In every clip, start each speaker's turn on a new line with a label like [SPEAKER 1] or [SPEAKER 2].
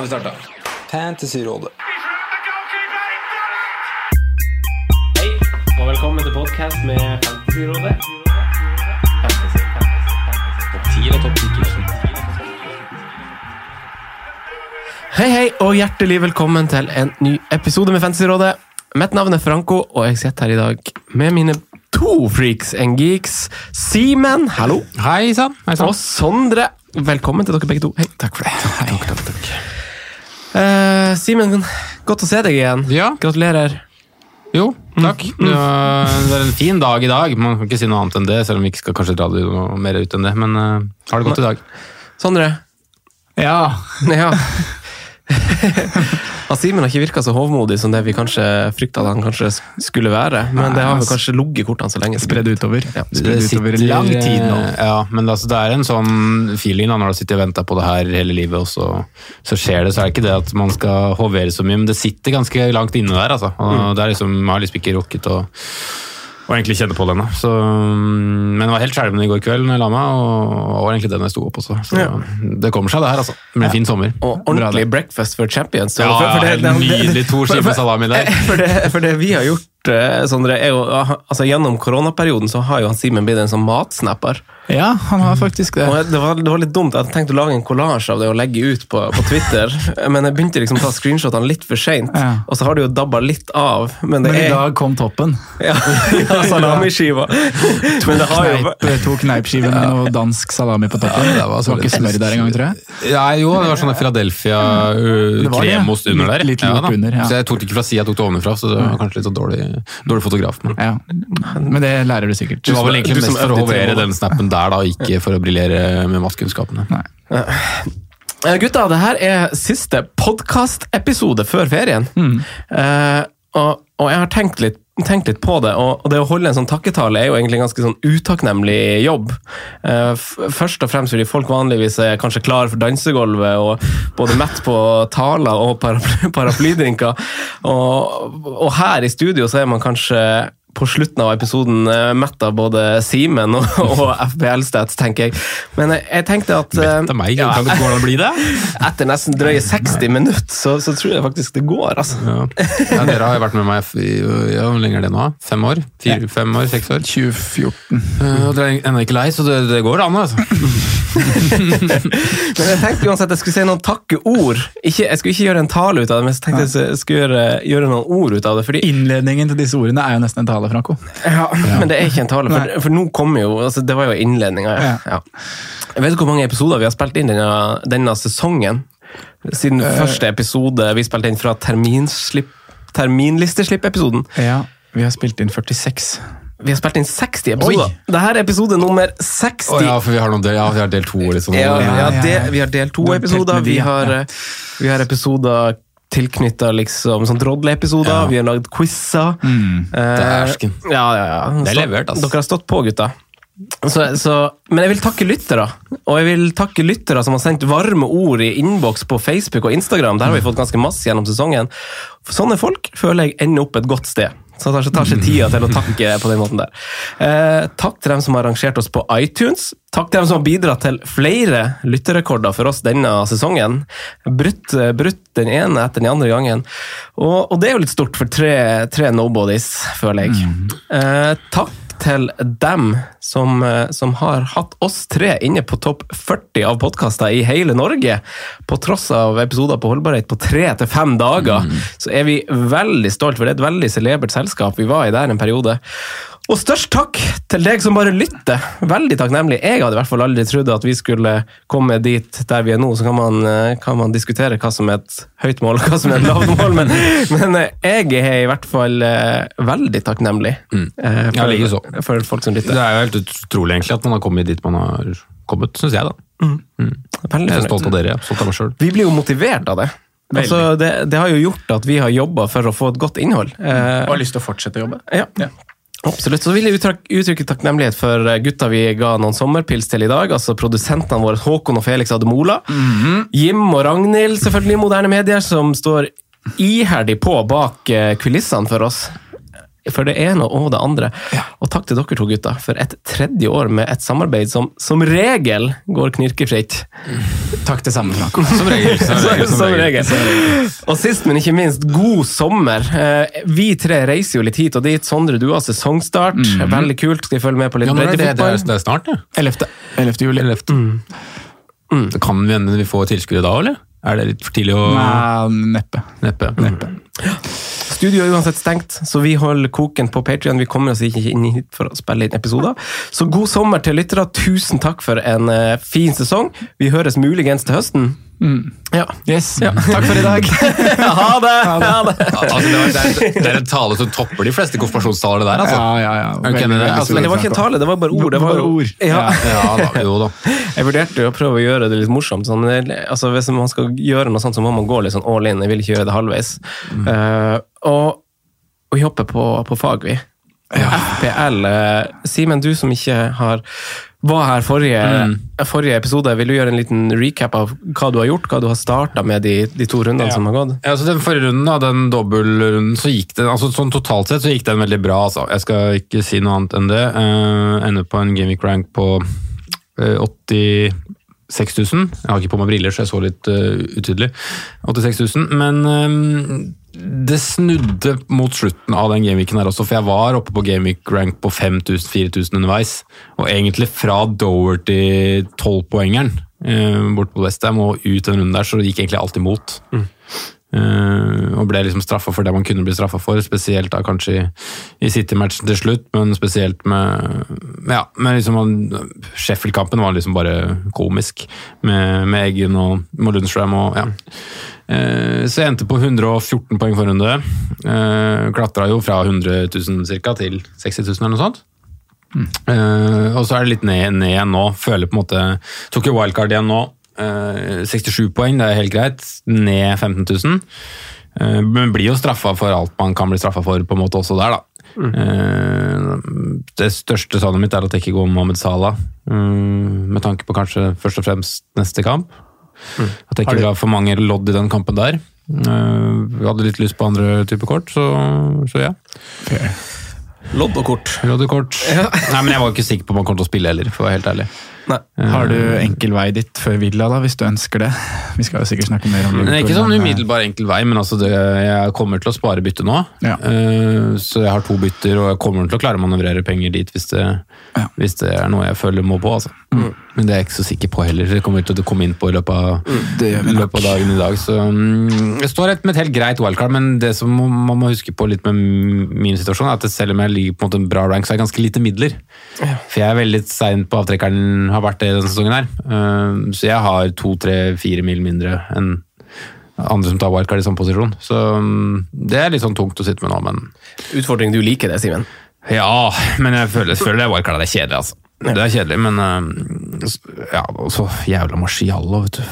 [SPEAKER 1] Nå har vi starta. Fantasyrådet.
[SPEAKER 2] Hei, og velkommen til podkast med Fantasyrådet. Fantasy, fantasy, fantasy. Topp 10 og topp 10 Hei, hei, og hjertelig velkommen til en ny episode med Fantasyrådet. Mitt navn er Franco, og jeg sitter her i dag med mine to freaks and geeks. Simen, hallo.
[SPEAKER 1] Hei sann.
[SPEAKER 2] Og Sondre. Velkommen til dere begge to. Hei.
[SPEAKER 1] Takk for det. Hei. Takk, takk, takk.
[SPEAKER 2] Eh, Simen, godt å se deg igjen.
[SPEAKER 1] Ja.
[SPEAKER 2] Gratulerer.
[SPEAKER 1] Jo, takk. Mm. det er en fin dag i dag. Man kan ikke si noe annet enn det, selv om vi ikke skal kanskje dra det noe mer ut enn det. Men uh, har det godt i dag.
[SPEAKER 2] Sondre.
[SPEAKER 3] Ja.
[SPEAKER 2] Ja. Han Simen har ikke virka så hovmodig som det vi kanskje frykta han kanskje skulle være. Men det har vel kanskje ligget kortene så lenge.
[SPEAKER 3] Spredd utover.
[SPEAKER 2] Ja.
[SPEAKER 3] Spredd utover lang tid nå.
[SPEAKER 1] Ja, men altså, det er en sånn feeling da, når du har sittet og venta på det her hele livet, og så, så skjer det. Så er det ikke det at man skal hovere så mye, men det sitter ganske langt inne der. altså. Og det er liksom, Man har liksom ikke rukket å og egentlig kjenne på denne. Så, mm, Men jeg var helt skjelven i går kveld når jeg la meg, og og var egentlig det når jeg sto opp også. Så
[SPEAKER 2] Ja.
[SPEAKER 1] det kommer seg, det her. altså. Blir en fin sommer.
[SPEAKER 2] Og ordentlig breakfast for champions.
[SPEAKER 1] Ja,
[SPEAKER 2] for, for det,
[SPEAKER 1] helt nydelig. To skiver salami der.
[SPEAKER 2] For det, for det vi har gjort, eh, Sondre, er jo altså Gjennom koronaperioden så har jo han Simen blitt en sånn matsnapper.
[SPEAKER 3] Ja, han har faktisk det.
[SPEAKER 2] Og det var, det var litt dumt. Jeg hadde tenkt å lage en kollasj av det og legge ut på, på Twitter, men jeg begynte liksom å ta screenshotene litt for seint.
[SPEAKER 3] Ja.
[SPEAKER 2] Og så har det jo dabba litt av. Men det
[SPEAKER 3] Men i
[SPEAKER 2] er
[SPEAKER 3] dag kom toppen.
[SPEAKER 2] ja, ja, salamiskiva. Men det har jo
[SPEAKER 3] Kneip, to kneipskiver med noe dansk salami på toppen.
[SPEAKER 1] Ja, det var
[SPEAKER 3] var, ikke smør der engang, tror jeg.
[SPEAKER 1] Ja, jo, det var sånn Philadelphia uh, under der.
[SPEAKER 3] Litt- litt
[SPEAKER 1] ja,
[SPEAKER 3] under, ja.
[SPEAKER 1] Så jeg tok det ikke fra sida, jeg tok det ovenfra, så det var kanskje litt sånn dårlig, dårlig fotograf. Men
[SPEAKER 3] Ja. Men det lærer du sikkert.
[SPEAKER 1] det var vel egentlig
[SPEAKER 2] Du som
[SPEAKER 1] mest for å
[SPEAKER 2] øvde
[SPEAKER 1] hovere den snappen der, da, ikke for å briljere med matkunnskapene.
[SPEAKER 3] Nei.
[SPEAKER 2] Uh, Gutta, det her er siste podkastepisode før ferien. Eh, og, og jeg har tenkt litt, tenkt litt på det, og, og det å holde en sånn takketale er jo egentlig en ganske sånn utakknemlig jobb. Uh, f først og fremst fordi folk vanligvis er kanskje klar for dansegulvet og både mett på taler og paraply, paraplydrinker. Og, og her i studio så er man kanskje på slutten av episoden eh, mett av både Simen og, og FBL-stats, tenker jeg. Men jeg, jeg tenkte at eh,
[SPEAKER 1] meg,
[SPEAKER 2] ja,
[SPEAKER 1] kan det gå an å bli det?
[SPEAKER 2] etter nesten drøye 60 minutter, så, så tror jeg faktisk det går, altså.
[SPEAKER 1] Ja. ja, Dere har jo vært med meg i ja, hvor lenge er det nå? Fem år? Fire, fem år? Seks år?
[SPEAKER 3] 2014.
[SPEAKER 1] Uh, og dere er ennå ikke lei, så det, det går an, altså.
[SPEAKER 2] Men jeg tenkte uansett jeg skulle si noen takkeord. Ikke, jeg skulle ikke gjøre en tale ut av det, men jeg tenkte jeg skulle gjøre, gjøre noen ord ut av det. fordi
[SPEAKER 3] Innledningen til disse ordene er jo nesten en tale, Franco.
[SPEAKER 2] Ja, Men det er ikke en tale, for, for nå kommer jo altså Det var jo innledninga. Ja. Ja. Jeg vet ikke hvor mange episoder vi har spilt inn denne, denne sesongen. Siden første episode vi spilte inn fra terminlisteslipp-episoden.
[SPEAKER 3] Ja, vi har spilt inn 46.
[SPEAKER 2] Vi har spilt inn 60 episoder.
[SPEAKER 3] Oi.
[SPEAKER 2] Dette er episode nummer 60.
[SPEAKER 1] Oh, ja, for vi har, noen del, ja, vi har del to. Liksom.
[SPEAKER 2] Ja, vi
[SPEAKER 3] ja,
[SPEAKER 2] har,
[SPEAKER 3] ja,
[SPEAKER 2] del,
[SPEAKER 3] ja.
[SPEAKER 2] vi har del
[SPEAKER 3] telt
[SPEAKER 2] to-episoder. Vi,
[SPEAKER 3] ja.
[SPEAKER 2] har, eh, vi har episoder tilknytta liksom, sånn drodleepisoder.
[SPEAKER 1] Ja.
[SPEAKER 2] Vi har lagd quizer.
[SPEAKER 3] Mm.
[SPEAKER 2] Eh,
[SPEAKER 1] Dæsken.
[SPEAKER 2] ja, ja, ja.
[SPEAKER 1] Det er levert, altså.
[SPEAKER 2] Dere har stått på, gutta. Så, så, men jeg vil takke lyttere. Og jeg vil takke lyttere som har sendt varme ord i innboks på Facebook og Instagram. Der har vi fått ganske masse gjennom sesongen. For sånne folk føler jeg ender opp et godt sted. Så det tar ikke tida til å takke på den måten der. Eh, takk til dem som har rangert oss på iTunes. Takk til dem som har bidratt til flere lytterrekorder for oss denne sesongen. Brutt, eh, brutt den ene etter den andre gangen. Og, og det er jo litt stort for tre, tre nobodies, føler jeg. Eh, takk til dem som, eh, som har hatt oss tre inne på topp 40 av podkaster i hele Norge. På tross av episoder på holdbarhet på tre til fem dager, så er vi veldig stolt, for det er et veldig celebert selskap. Vi var i der en periode. Og størst takk til deg som bare lytter. Veldig takknemlig. Jeg hadde i hvert fall aldri trodd at vi skulle komme dit der vi er nå. Så kan man, eh, kan man diskutere hva som er et høyt mål og hva som er et lavt mål, men, men eh, jeg er i hvert fall eh, veldig takknemlig eh,
[SPEAKER 1] Ja, likeså.
[SPEAKER 2] for, for folk som lytter.
[SPEAKER 1] Det er jo helt utrolig egentlig at man har kommet dit man har kommet, syns jeg. da.
[SPEAKER 2] Veldig
[SPEAKER 1] Jeg er stolt av dere, er stolt av meg sjøl.
[SPEAKER 2] Vi blir jo motivert av det. Altså, det. Det har jo gjort at vi har jobba for å få et godt innhold. Eh,
[SPEAKER 3] Og har lyst til å fortsette å jobbe.
[SPEAKER 2] Ja. Ja. Absolutt. Så vil jeg uttrykke, takknemlighet for eh, gutta vi ga noen sommerpils til i dag. Altså produsentene våre Håkon og Felix Ademola. Jim og Ragnhild, selvfølgelig i Moderne Medier, som står iherdig på bak eh, kulissene for oss. For det ene og det andre. Og takk til dere to gutta for et tredje år med et samarbeid som som regel går knirkefritt.
[SPEAKER 3] Takk til sammen.
[SPEAKER 1] Som regel. Som regel, som
[SPEAKER 2] Som
[SPEAKER 1] regel.
[SPEAKER 2] Og sist, men ikke minst, god sommer. Eh, Vi tre reiser jo litt hit og dit. Sondre, du har sesongstart. Veldig kult. Skal vi følge med på litt
[SPEAKER 1] Ja, er det, det, er,
[SPEAKER 2] breddefotball?
[SPEAKER 1] det snart, det.
[SPEAKER 3] 11. 11. juli.
[SPEAKER 1] Det kan vi hende vi får tilskuere da, eller? Er det litt for tidlig å
[SPEAKER 3] Nei, neppe.
[SPEAKER 1] Neppe.
[SPEAKER 2] Studio er uansett stengt, så vi holder koken på Patreon. Vi kommer oss ikke inn hit for å spille inn episoder. Så god sommer til lyttere. Tusen takk for en eh, fin sesong. Vi høres muligens til høsten. Ja.
[SPEAKER 3] Yes. Takk for i dag.
[SPEAKER 2] ha det! Ha det.
[SPEAKER 1] Altså, det, var, det, er, det er en tale som topper de fleste konfirmasjonstaler, det der. altså.
[SPEAKER 3] Ja, ja, ja.
[SPEAKER 1] Enig i det? Altså,
[SPEAKER 2] Men det var ikke en tale, det var bare ord. Det var
[SPEAKER 3] Bare ord.
[SPEAKER 2] Ja.
[SPEAKER 1] Ja da, jo da.
[SPEAKER 2] Jeg vurderte å prøve å gjøre det litt morsomt. Sånn, altså, hvis man skal gjøre noe sånt, så må man gå litt sånn all in. Jeg vil ikke gjøre det halvveis. Eh, og, og vi hopper på, på fag, vi. FPL. eh, Simen, du som ikke har var her forrige, forrige episode, vil du gjøre en liten recap av hva du har gjort? Hva du har starta med de, de to rundene
[SPEAKER 1] Ja.
[SPEAKER 2] som har gått?
[SPEAKER 1] Ja, så Den forrige runden, da, den dobbeltrunden, så gikk den altså sånn totalt sett så gikk den veldig bra. altså. Jeg skal ikke si noe annet enn det. Uh, ender på en Gameweek rank på uh, 86 000. Jeg har ikke på meg briller, så jeg så litt uh, utydelig. 86 000. Men eh, det snudde mot slutten av den gameweeken her også, for jeg var oppe på gameweek rank på 5000-4000 underveis. Og egentlig fra Doverty 12-poengeren eh, bort på Westham og ut den runden der, så det gikk egentlig alt imot. Eh, og ble liksom straffa for det man kunne bli straffa for, spesielt da kanskje i, i City-matchen til slutt, men spesielt med Ja, med liksom Sheffield-kampen var liksom bare komisk, med, med Eggen og, Lundstrøm og ja. Uh, så jeg endte på 114 poeng for runde. Uh, Klatra jo fra 100 000 cirka, til 60 000 eller noe sånt. Eh, og så er det litt ned, ned nå. Føler på en måte Tok jo wildcard igjen nå. Eh, 67 poeng, det er helt greit. Ned 15 000. Eh, men blir jo straffa for alt man kan bli straffa for, på en måte også der, da. Mm. det største savnet mitt er at jeg ikke går Mohammed Salah, mm, med tanke på kanskje først og fremst neste kamp. At jeg ikke vil ha for mange lodd i den kampen der. Vi jeg hadde litt lyst på andre typer kort, så, så ja.
[SPEAKER 2] Lodd og kort.
[SPEAKER 1] Lodd og kort. Nei, men jeg var ikke sikker på om han kom til å spille heller, for å være helt ærlig.
[SPEAKER 2] Nei.
[SPEAKER 3] Har du enkel vei dit før Villa, da, hvis du ønsker det? Vi skal jo sikkert snakke mer om
[SPEAKER 1] det ikke sånn
[SPEAKER 3] eh,
[SPEAKER 1] umiddelbar enkel vei, men altså det, jeg kommer til å spare bytte nå.
[SPEAKER 3] Ja.
[SPEAKER 1] Eh, Så jeg har to bytter, og jeg kommer til å klare å manøvrere penger dit hvis det,
[SPEAKER 3] Ja.
[SPEAKER 1] hvis det er noe jeg føler må på. Altså. Men det er jeg ikke så sikker på heller. Det kommer til å komme inn på i løpet av,
[SPEAKER 3] Det gjør vi
[SPEAKER 1] løpet av dagen i dag. Så mm, Det står med et helt greit wildcard, men det som man må huske på litt med min situasjon, er at selv om jeg ligger på en måte en bra rank, så er jeg ganske lite midler. For jeg er veldig sein på avtrekkeren, har vært det denne sesongen her. Eh, Så jeg har to, tre, fire mil mindre enn andre som tar wildcard i samme posisjon. Så mm, det er litt sånn tungt å sitte med nå, men
[SPEAKER 2] Utfordring, du liker det, Simen?
[SPEAKER 1] ja, men jeg føler, jeg føler det wildcardet er kjedelig, altså. Det er kjedelig, men eh, ja, og så jævla Marciallo, vet du.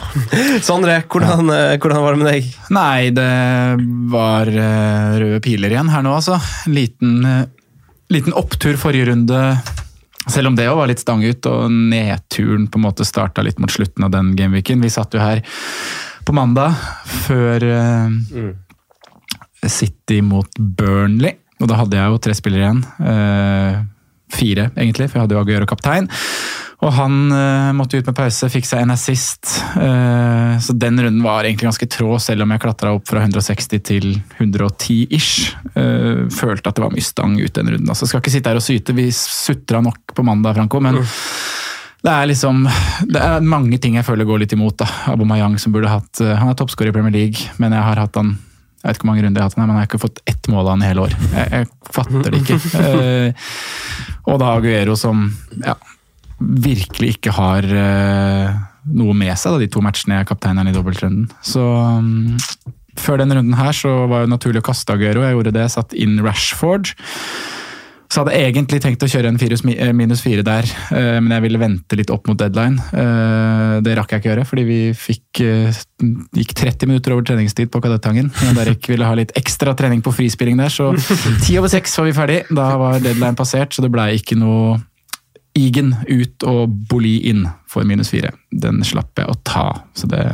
[SPEAKER 2] Sondre, hvordan, eh, hvordan var det med deg?
[SPEAKER 3] Nei, det var røde piler igjen her nå, altså. Liten, liten opptur forrige runde. Selv om det òg var litt stang ut, og nedturen på en måte starta litt mot slutten av den gameweeken. Vi satt jo her på mandag før mm. City mot Burnley, og da hadde jeg jo tre spillere igjen. Eh, fire, egentlig, for jeg hadde jo Aguero kaptein. Og han uh, måtte ut med pause, fikk seg en assist. Uh, så den runden var egentlig ganske trå, selv om jeg klatra opp fra 160 til 110-ish. Uh, følte at det var mye stang ut den runden. Altså, skal ikke sitte her og syte, vi sutra nok på mandag, Franco, men det er liksom Det er mange ting jeg føler går litt imot. da. Abomayang som burde hatt Han er toppskårer i Premier League, men jeg har hatt han jeg vet ikke hvor mange runder jeg har hatt han, men jeg har ikke fått ett mål av han i hele år. Jeg, jeg fatter det ikke. og da Aguero som ja, virkelig ikke har uh, noe med seg, da, de to matchene jeg er kaptein i dobbeltrunden. Så um, før denne runden her så var det naturlig å kaste Aguero. Jeg gjorde det, satt inn Rashford. Så hadde jeg egentlig tenkt å kjøre en virus eh, minus fire der, uh, men jeg ville vente litt opp mot deadline. Det rakk jeg ikke gjøre, fordi vi fikk gikk 30 minutter over treningstid på Kadettangen. Derek ville ha litt ekstra trening på frispilling der, så ti over seks var vi ferdig. Da var deadline passert, så det blei ikke noe Igen ut og Boli inn for minus fire. Den slapp jeg å ta, så det,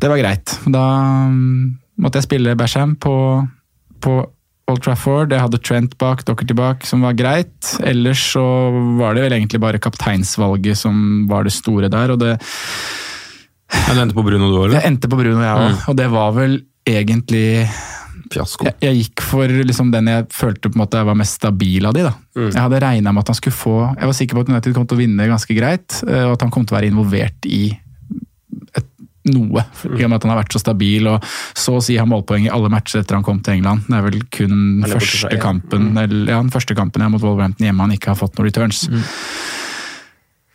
[SPEAKER 3] det var greit. Da mm, måtte jeg spille Basham på, på Old Trafford. Jeg hadde Trent bak, Dockerty bak, som var greit. Ellers så var det vel egentlig bare kapteinsvalget som var det store der, og det
[SPEAKER 1] du endte på Bruno, du òg?
[SPEAKER 3] Jeg endte på Bruno, jeg òg. Mm. Og det var vel egentlig
[SPEAKER 1] fiasko.
[SPEAKER 3] Jeg, jeg, gikk for liksom den jeg følte på en måte var mest stabil av de. da. Mm. Jeg hadde regna med at han skulle få Jeg var sikker på at United kom til å vinne ganske greit, eh, og at han kom til å være involvert i et, noe. I og med at han har vært så stabil og så å si har målpoeng i alle matcher etter han kom til England. Det er vel kun den første kampen mm. eller, ja, den første kampen jeg mot Wolverhampton hjemme han ikke har fått noen returns. Mm.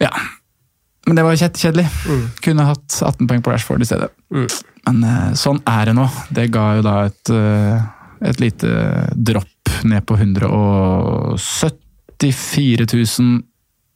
[SPEAKER 3] Ja. Men det var kjedelig. Mm. Kunne hatt 18 poeng på Rashford i stedet. Mm. Men uh, sånn er det nå. Det ga jo da et, uh, et lite dropp ned på 174 000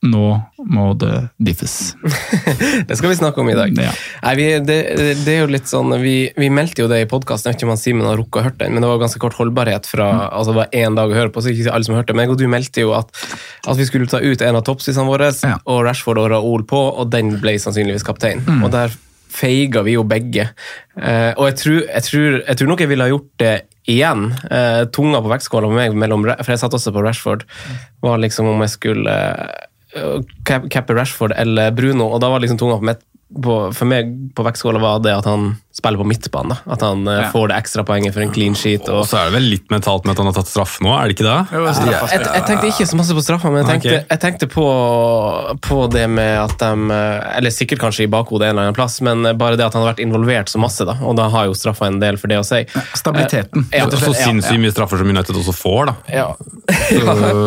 [SPEAKER 3] nå må det diffes.
[SPEAKER 2] det skal vi snakke om i dag. Ja. Nei, vi, det, det, er jo litt sånn, vi, vi meldte jo det i podkasten, jeg vet ikke om Simen har rukket å høre den, men det var ganske kort holdbarhet fra mm. altså det var én dag å høre på, så ikke alle som hørte. Men jeg og du meldte jo at, at vi skulle ta ut en av toppspissene våre, ja. og Rashford og Raoul på, og den ble sannsynligvis kaptein. Mm. Og der feiga vi jo begge. Eh, og jeg tror, jeg, tror, jeg tror, nok jeg ville ha gjort det igjen. Eh, tunga på vektskåla med meg, mellom, for jeg satt også på Rashford, var liksom om jeg skulle eh, cappe Rashford eller Bruno, og da var liksom tunga på på, for meg på vektskåla var det at han spiller på midtbanen. At han ja. får det ekstra poenget for en clean sheet.
[SPEAKER 1] Og, og så er det vel litt mentalt med at han har tatt straffe nå, er det ikke det?
[SPEAKER 2] Jo, jeg, jeg, jeg, tenkte ikke så masse på straffa, men jeg tenkte, okay. jeg tenkte på, på, det med at de eh, Eller sikkert kanskje i bakhodet en eller annen plass, men bare det at han har vært involvert så masse, da. Og da har jo straffa en del for det å si.
[SPEAKER 3] Stabiliteten.
[SPEAKER 1] Eh, ja, så sinnssykt mye straffer som United også får, da.
[SPEAKER 2] Ja.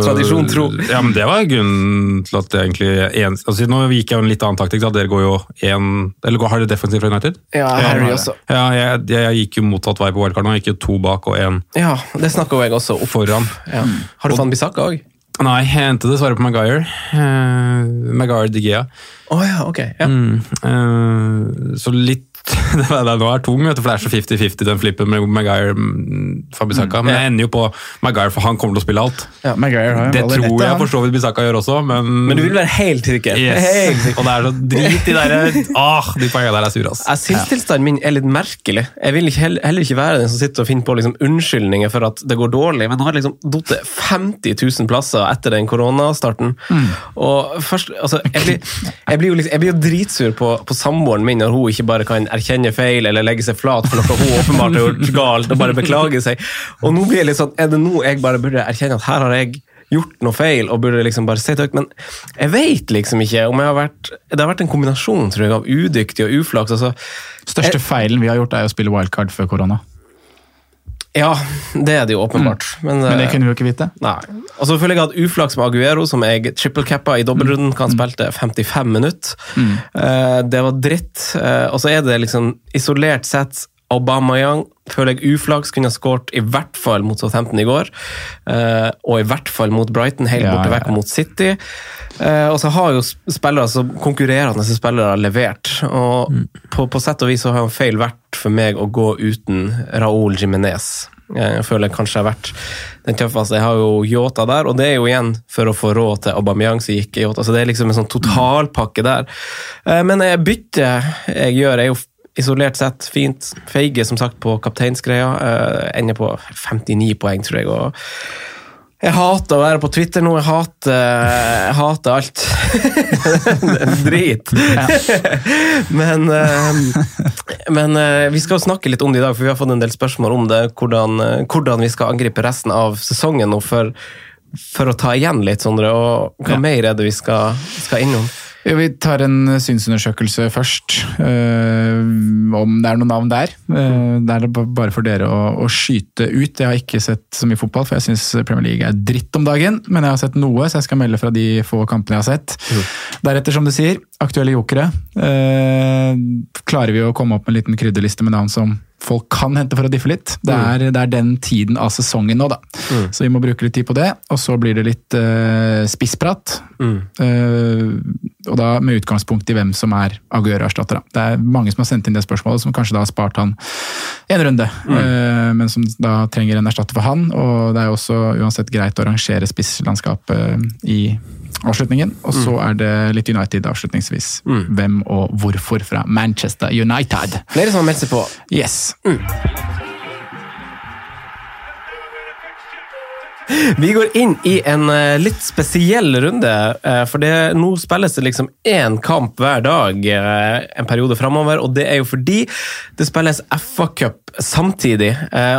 [SPEAKER 2] Tradisjon tro.
[SPEAKER 1] Ja, men det var grunnen til at det egentlig en, altså, Nå gikk jeg jo en litt annen taktikk, da. Dere går jo én Eller har dere defensivt fra United?
[SPEAKER 2] Ja, Harry også.
[SPEAKER 1] Ja, jeg, jeg, jeg, gikk jo motsatt vei på wildcard nå. Jeg gikk jo to bak og én
[SPEAKER 2] ja, det jo jeg også opp.
[SPEAKER 1] foran.
[SPEAKER 2] Ja. Har du fått Bisakka òg?
[SPEAKER 1] Nei, jeg endte dessverre på Maguire. Uh, Maguire Digea.
[SPEAKER 2] Oh, ja, ok. Ja.
[SPEAKER 1] Mm, uh, så litt nå er tung, vet du, for det er så 50-50 den flippen med Maguire mm, for Bisaka. Mm, Men jeg ender jo på Maguire, for han kommer til å spille alt.
[SPEAKER 3] Ja, Maguire, det
[SPEAKER 1] tror jeg for så vidt Bisaka gjør også, men
[SPEAKER 2] Men du vil være helt sikker?
[SPEAKER 1] Yes. Helt sikker. Og det er så drit i derre ah, De poengene der er sure, ass.
[SPEAKER 2] Sinnstilstanden min er litt merkelig. Jeg vil ikke, heller ikke være den som sitter og finner på liksom, unnskyldninger for at det går dårlig, men nå har liksom datt 50 000 plasser etter den koronastarten. Mm. Og først, altså, jeg blir, jeg blir, jo, liksom, jeg blir jo dritsur på, på samboeren min når hun ikke bare kan erkjenne feil eller legge seg flat for noe hun åpenbart har gjort galt, og bare beklage seg. Og nå blir jeg litt sånn, Er det nå jeg bare burde erkjenne at her har jeg gjort noe feil og burde liksom bare si det høyt, men jeg vet liksom ikke om jeg har vært Det har vært en kombinasjon tror jeg, av udyktig og uflaks. Altså,
[SPEAKER 3] Største jeg, feilen vi har gjort, er å spille wildcard før korona.
[SPEAKER 2] Ja, det er det jo åpenbart.
[SPEAKER 3] Mm. Men, men, det kunne vi jo ikke vite.
[SPEAKER 2] Nei. Og så føler jeg at uflaks med Aguero, som jeg triple-cappa i dobbeltrunden, kan mm. spilte 55 minutter. Mm. Uh, det var dritt. Uh, og så er det liksom isolert sett Aubameyang føler jeg uflaks kunne ha skåret i hvert fall mot Southampton i går. Uh, og i hvert fall mot Brighton, helt borte vekk mot City. Uh, og så har jo spillere, altså konkurrerende spillere levert. Og mm. på, på, sett og vis så har feil vært for meg å gå uten Raúl Jiminez. Jeg føler jeg kanskje har vært den tøffeste. Jeg har jo Yota der, og det er jo igjen for å få råd til Aubameyang som gikk i Yota. Så det er liksom en sånn totalpakke der. Men byttet jeg gjør, er jo isolert sett fint. Feige, som sagt, på kapteinsgreia. Uh, ender på 59 poeng, tror jeg. og Jeg hater å være på Twitter nå. Jeg hater, jeg hater alt. Drit. men eh, men eh, vi skal snakke litt om det i dag, for vi har fått en del spørsmål om det. Hvordan, eh, hvordan vi skal angripe resten av sesongen nå for, for å ta igjen litt, Sondre. Og hva mer er det vi skal, skal innom?
[SPEAKER 3] Vi tar en synsundersøkelse først, øh, om det er noen navn der. Uh, det er bare for dere å, å skyte ut. Jeg har ikke sett så mye fotball, for jeg syns Premier League er dritt om dagen. Men jeg har sett noe, så jeg skal melde fra de få kampene jeg har sett. Deretter, som du sier, aktuelle jokere. Klarer vi å komme opp med en liten krydderliste med navn som folk kan hente for å diffe litt. Det er, det er den tiden av sesongen nå, da. Så vi må bruke litt tid på det. Og så blir det litt uh, spissprat. Eh, og da med utgangspunkt i hvem som er Aguero-erstatter. Det er mange som har sendt inn det spørsmålet, som kanskje da har spart han en runde. eh, men som da trenger en erstatter for han. Og det er jo også uansett greit å rangere spisslandskapet i avslutningen. Og så er det litt United avslutningsvis. Hvem og hvorfor fra Manchester United.
[SPEAKER 2] Flere som har meldt seg på.
[SPEAKER 3] Yes.
[SPEAKER 2] Vi går inn i en eh, litt spesiell runde, eh, for det, nå spilles det liksom én kamp hver dag eh, en periode framover, og det er jo fordi det spilles FA-cup samtidig.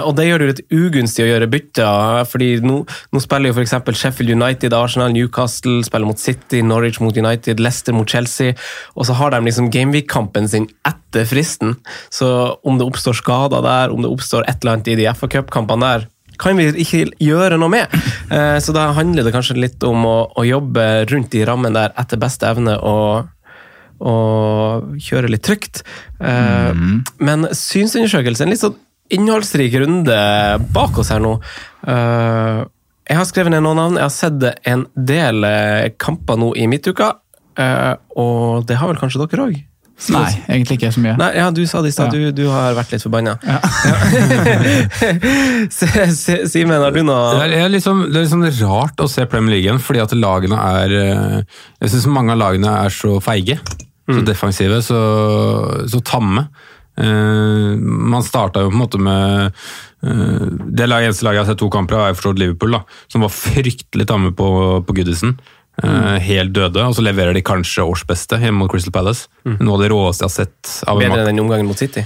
[SPEAKER 2] og det gjør det jo litt ugunstig å gjøre bytter, fordi nå, nå spiller jo f.eks. Sheffield United, Arsenal, Newcastle spiller mot City, Norwich mot United, Leicester mot Chelsea, og så har de liksom Gameweek-kampen sin etter fristen. Så om det oppstår skader der, om det oppstår et eller annet i de FA-cup-kampene der, kan vi ikke gjøre noe med. Eh, Så da handler det kanskje litt om å, å jobbe rundt i rammen der etter beste evne og, og kjøre litt trygt. Mm. Men synsundersøkelse, en litt sånn innholdsrik runde bak oss her nå. Eh, Jeg har skrevet ned noen navn. Jeg har sett en del eh, kamper nå i midtuka, eh, og det har vel kanskje dere òg?
[SPEAKER 3] Nei, egentlig ikke så mye.
[SPEAKER 2] Nei, ja, du sa det i stad.
[SPEAKER 3] Ja.
[SPEAKER 2] Du, du har vært litt forbanna. Ja. se- Simen, har du
[SPEAKER 1] Det
[SPEAKER 2] noe
[SPEAKER 1] det er liksom, det er liksom rart å se Premier League igjen, fordi at lagene er eh, Jeg syns mange av lagene er så feige. Så defensive, så, så tamme. Uh, man starta jo på en måte med uh, Det eneste laget jeg har sett to kamper av, er forstått Liverpool, da, som var fryktelig tamme på, på Goodison. Eh, Helt døde, og så leverer de kanskje årsbeste hjemme mot Crystal Palace. Noe av det råeste jeg har sett. av
[SPEAKER 2] bedre enn den omgangen mot City?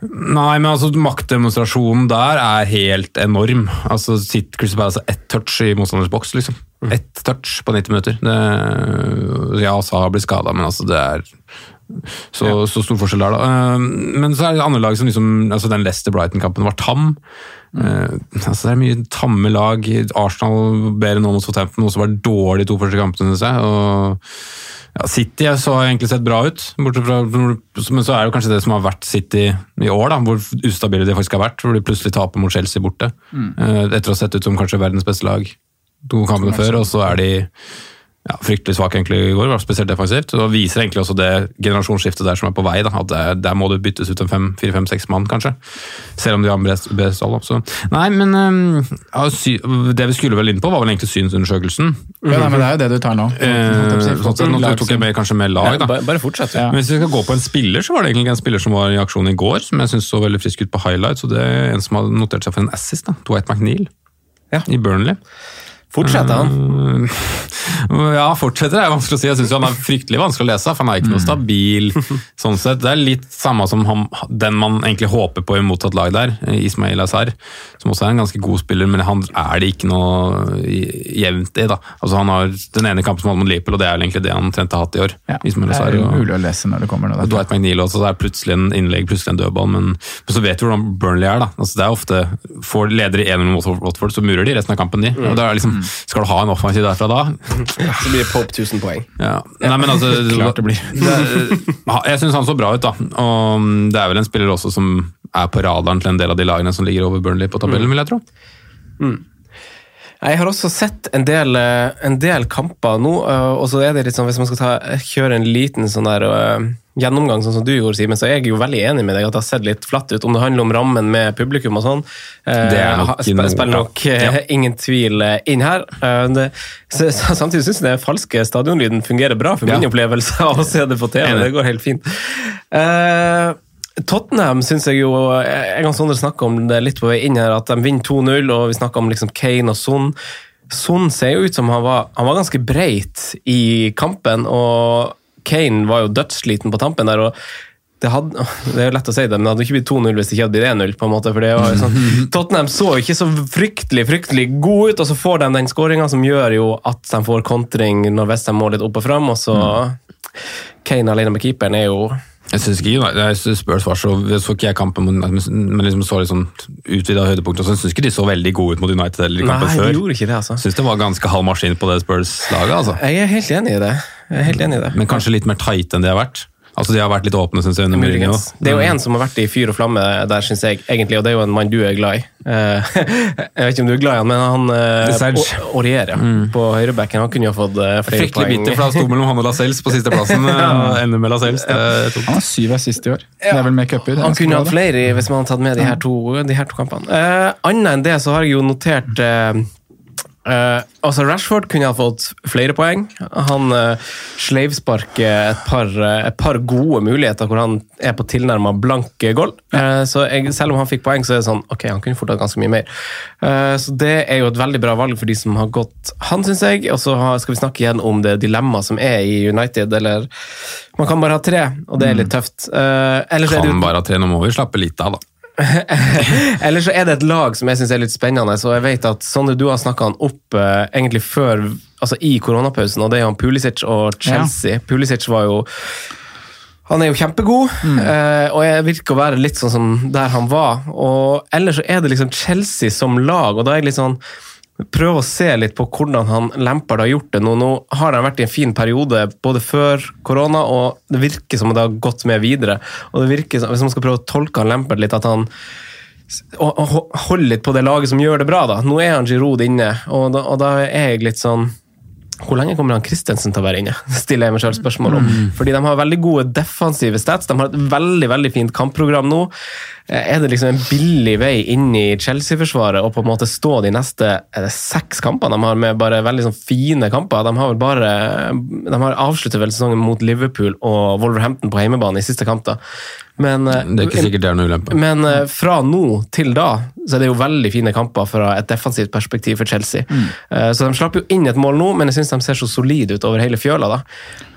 [SPEAKER 1] Nei, men altså maktdemonstrasjonen der er helt enorm. Altså sitt Crystal Palace har ett touch i motstanders boks, liksom. Ett touch på 90 minutter. Det, ja, Sa blir skada, men altså det er så, så stor forskjell der, da. Eh, Men så er det andre lag som liksom altså Den Leicester-Brighton-kampen var tam. Eh, altså Det er mye tamme lag. Arsenal bedre nå mot Southampton, også var dårlig de to første kampene, jeg. Og ja, City så har egentlig sett bra ut, fra, men så er det kanskje det som har vært City i år, da, hvor ustabile de faktisk har vært. Hvor de plutselig taper mot Chelsea borte. Eh, Etter å ha sett ut som kanskje verdens beste lag to kampene før, og så er de ja, fryktelig svak egentlig i går, var spesielt defensivt. Og viser egentlig også det generasjonsskiftet der som er på vei. Da, at der, der må det byttes ut en fire-fem-seks mann, kanskje. Selv om de har best best stall. Nei, men øhm, ja, sy det vi skulle vel inn på, var vel egentlig synsundersøkelsen.
[SPEAKER 3] Ja, nei, men det er jo det du tar nå.
[SPEAKER 1] Eh, sånn sett, nå tok jeg med kanskje med lag, da.
[SPEAKER 2] Ja, bare fortsett.
[SPEAKER 3] Ja.
[SPEAKER 1] Men hvis vi skal gå på en spiller, så var det egentlig en spiller som var i aksjon i går, som jeg synes så veldig frisk ut på highlights, og det er en som har notert seg for en assist, da. Dwight McNeil.
[SPEAKER 2] Ja.
[SPEAKER 1] I Burnley.
[SPEAKER 2] Fortsett, han.
[SPEAKER 1] Ja, fortsetter er vanskelig å si. Jeg syns han er fryktelig vanskelig å lese. for Han er ikke noe stabil. sånn sett. Det er litt samme som han, den man egentlig håper på i motsatt lag der, Ismail Azar. Som også er en ganske god spiller, men han er det ikke noe jevnt i. da. Altså Han har den ene kampen som hadde mot Liverpool, og det er vel egentlig det han trente har hatt i år.
[SPEAKER 3] Ja,
[SPEAKER 1] Ismail
[SPEAKER 3] det er umulig å lese når det kommer noe.
[SPEAKER 1] Dwight McNeil også, det er plutselig en innlegg, plutselig en dødball, men, men så vet vi hvordan Burnley er. da. Altså, det er ofte, Får ledere 1-0 mot Watford, så murer de resten av kampen, de. Og det er liksom, Skal du ha en offensiv derfra da?
[SPEAKER 2] Så blir det Pope 1000 poeng.
[SPEAKER 1] Ja. Nei, men altså,
[SPEAKER 3] Klart det blir.
[SPEAKER 1] det- jeg syns han så bra ut, da. Og det er vel en spiller også som er på radaren til en del av de lagene som ligger over Burnley på tabellen, vil jeg tro.
[SPEAKER 2] Jeg har også sett en del, eh, en del kamper nå, eh, og så er det litt sånn, hvis man skal ta, kjøre en liten sånn der eh, gjennomgang, sånn som du gjorde, Simen, så er jeg jo veldig enig med deg at det har sett litt flatt ut. Om det handler om rammen med publikum og sånn,
[SPEAKER 1] Det nok
[SPEAKER 2] sp- spiller nok
[SPEAKER 1] ja.
[SPEAKER 2] ingen tvil inn her. Det, så, så, samtidig syns jeg den falske stadionlyden fungerer bra for min
[SPEAKER 1] Ja.
[SPEAKER 2] opplevelse av å se det på TV. Det går helt fint. Eh, Tottenham syns jeg jo Jeg og Sondre snakka om det litt på vei inn her, at de vinner 2-0, og vi snakka om liksom Kane og Son. Son ser jo ut som han var, han var ganske breit i kampen, og Kane var jo dødssliten på tampen der. og det, hadde, det er jo lett å si det, men det hadde ikke blitt 2-0 hvis det ikke hadde blitt 1-0. på en måte, for det var jo sånn, Tottenham så ikke så fryktelig fryktelig god ut, og så får de den skåringa som gjør jo at de får kontring når Westham må litt opp og fram, og så Kane alene med keeperen er jo
[SPEAKER 1] Jeg syns ikke jeg synes Spurs var så så ikke jeg kampen, men, liksom så litt sånn utvida høydepunkt. og så syns ikke de så veldig gode ut mot United eller i kampen
[SPEAKER 2] Nei, de
[SPEAKER 1] før.
[SPEAKER 2] gjorde ikke det, altså.
[SPEAKER 1] Syns det var ganske halv maskin på det Spurs-laget. altså.
[SPEAKER 2] Jeg er helt enig i det. Jeg er helt enig i det.
[SPEAKER 1] Men kanskje litt mer tight enn de har vært. Altså De har vært litt åpne, syns jeg. under Mourinho.
[SPEAKER 2] Muligens. Det er jo en som har vært i fyr og flamme der, syns jeg, egentlig, og det er jo en mann du er glad i. Eh, jeg vet ikke om du er glad i han, men han uh. Aurier ja, på høyrebacken. Han kunne jo fått eh, flere
[SPEAKER 1] Fryktelig
[SPEAKER 2] poeng.
[SPEAKER 1] bitter, for han sto mellom han og Lascelles på sisteplassen. og ender med Lascelles.
[SPEAKER 3] Han har syv assist i år. Det er vel med cuper. er
[SPEAKER 2] Han kunne hatt flere hvis man hadde tatt med de her to, de her to kampene. Uh, Annet enn det så har jeg jo notert eh, eh, altså Rashford kunne ha fått flere poeng. Han uh, sleivsparker et par, eh, et par gode muligheter hvor han er på tilnærma blank goal. Uh, så jeg, selv om han fikk poeng, så er det sånn ok, han kunne fort hatt ganske mye mer. Så det er jo et veldig bra valg for de som har gått han, syns jeg. Og så skal vi snakke igjen om det dilemmaet som er i United. Eller man kan bare ha tre, og det er litt tøft. Uh, kan jo
[SPEAKER 1] bare ha tre, nå må vi slappe litt av, da.
[SPEAKER 2] eller så er det et lag som jeg syns er litt spennende. Så jeg vet at Sondre, du har snakka han opp eh, egentlig før, altså i koronapausen, og det er han Pulisic og Chelsea. Pulisic var jo han er jo kjempegod, eh, og jeg virker å være litt sånn som der han var. Og ellers så er det liksom Chelsea som lag, og da er jeg litt sånn Prøve å se litt på hvordan han Lampard har gjort det nå. Nå har han vært i en fin periode både før korona, og det virker som det har gått med videre. Og det virker som, Hvis man skal prøve å tolke han Lampard litt, at han og litt på det laget som gjør det bra. da. Nå er han Giroud inne, og da, og da er jeg litt sånn hvor lenge kommer han Christensen til å være inne? stiller jeg meg selv spørsmål om. Fordi de har veldig gode defensive stats. De har et veldig veldig fint kampprogram nå. Eh, Er det liksom en billig vei inn i Chelsea-forsvaret å på en måte stå de neste er seks kampene de har med bare veldig sånn fine kamper? De har vel bare de har avsluttet vel sesongen mot Liverpool og Wolverhampton på hjemmebane i siste kamp. da. Men, eh,
[SPEAKER 1] Det er ikke sikkert det er noen ulempe.
[SPEAKER 2] men eh, fra nå til da, så er det jo veldig fine kamper fra et defensivt perspektiv for Chelsea. Mm. så de slapp jo inn et mål nå, men jeg syns de ser så solide ut over hele fjøla. da.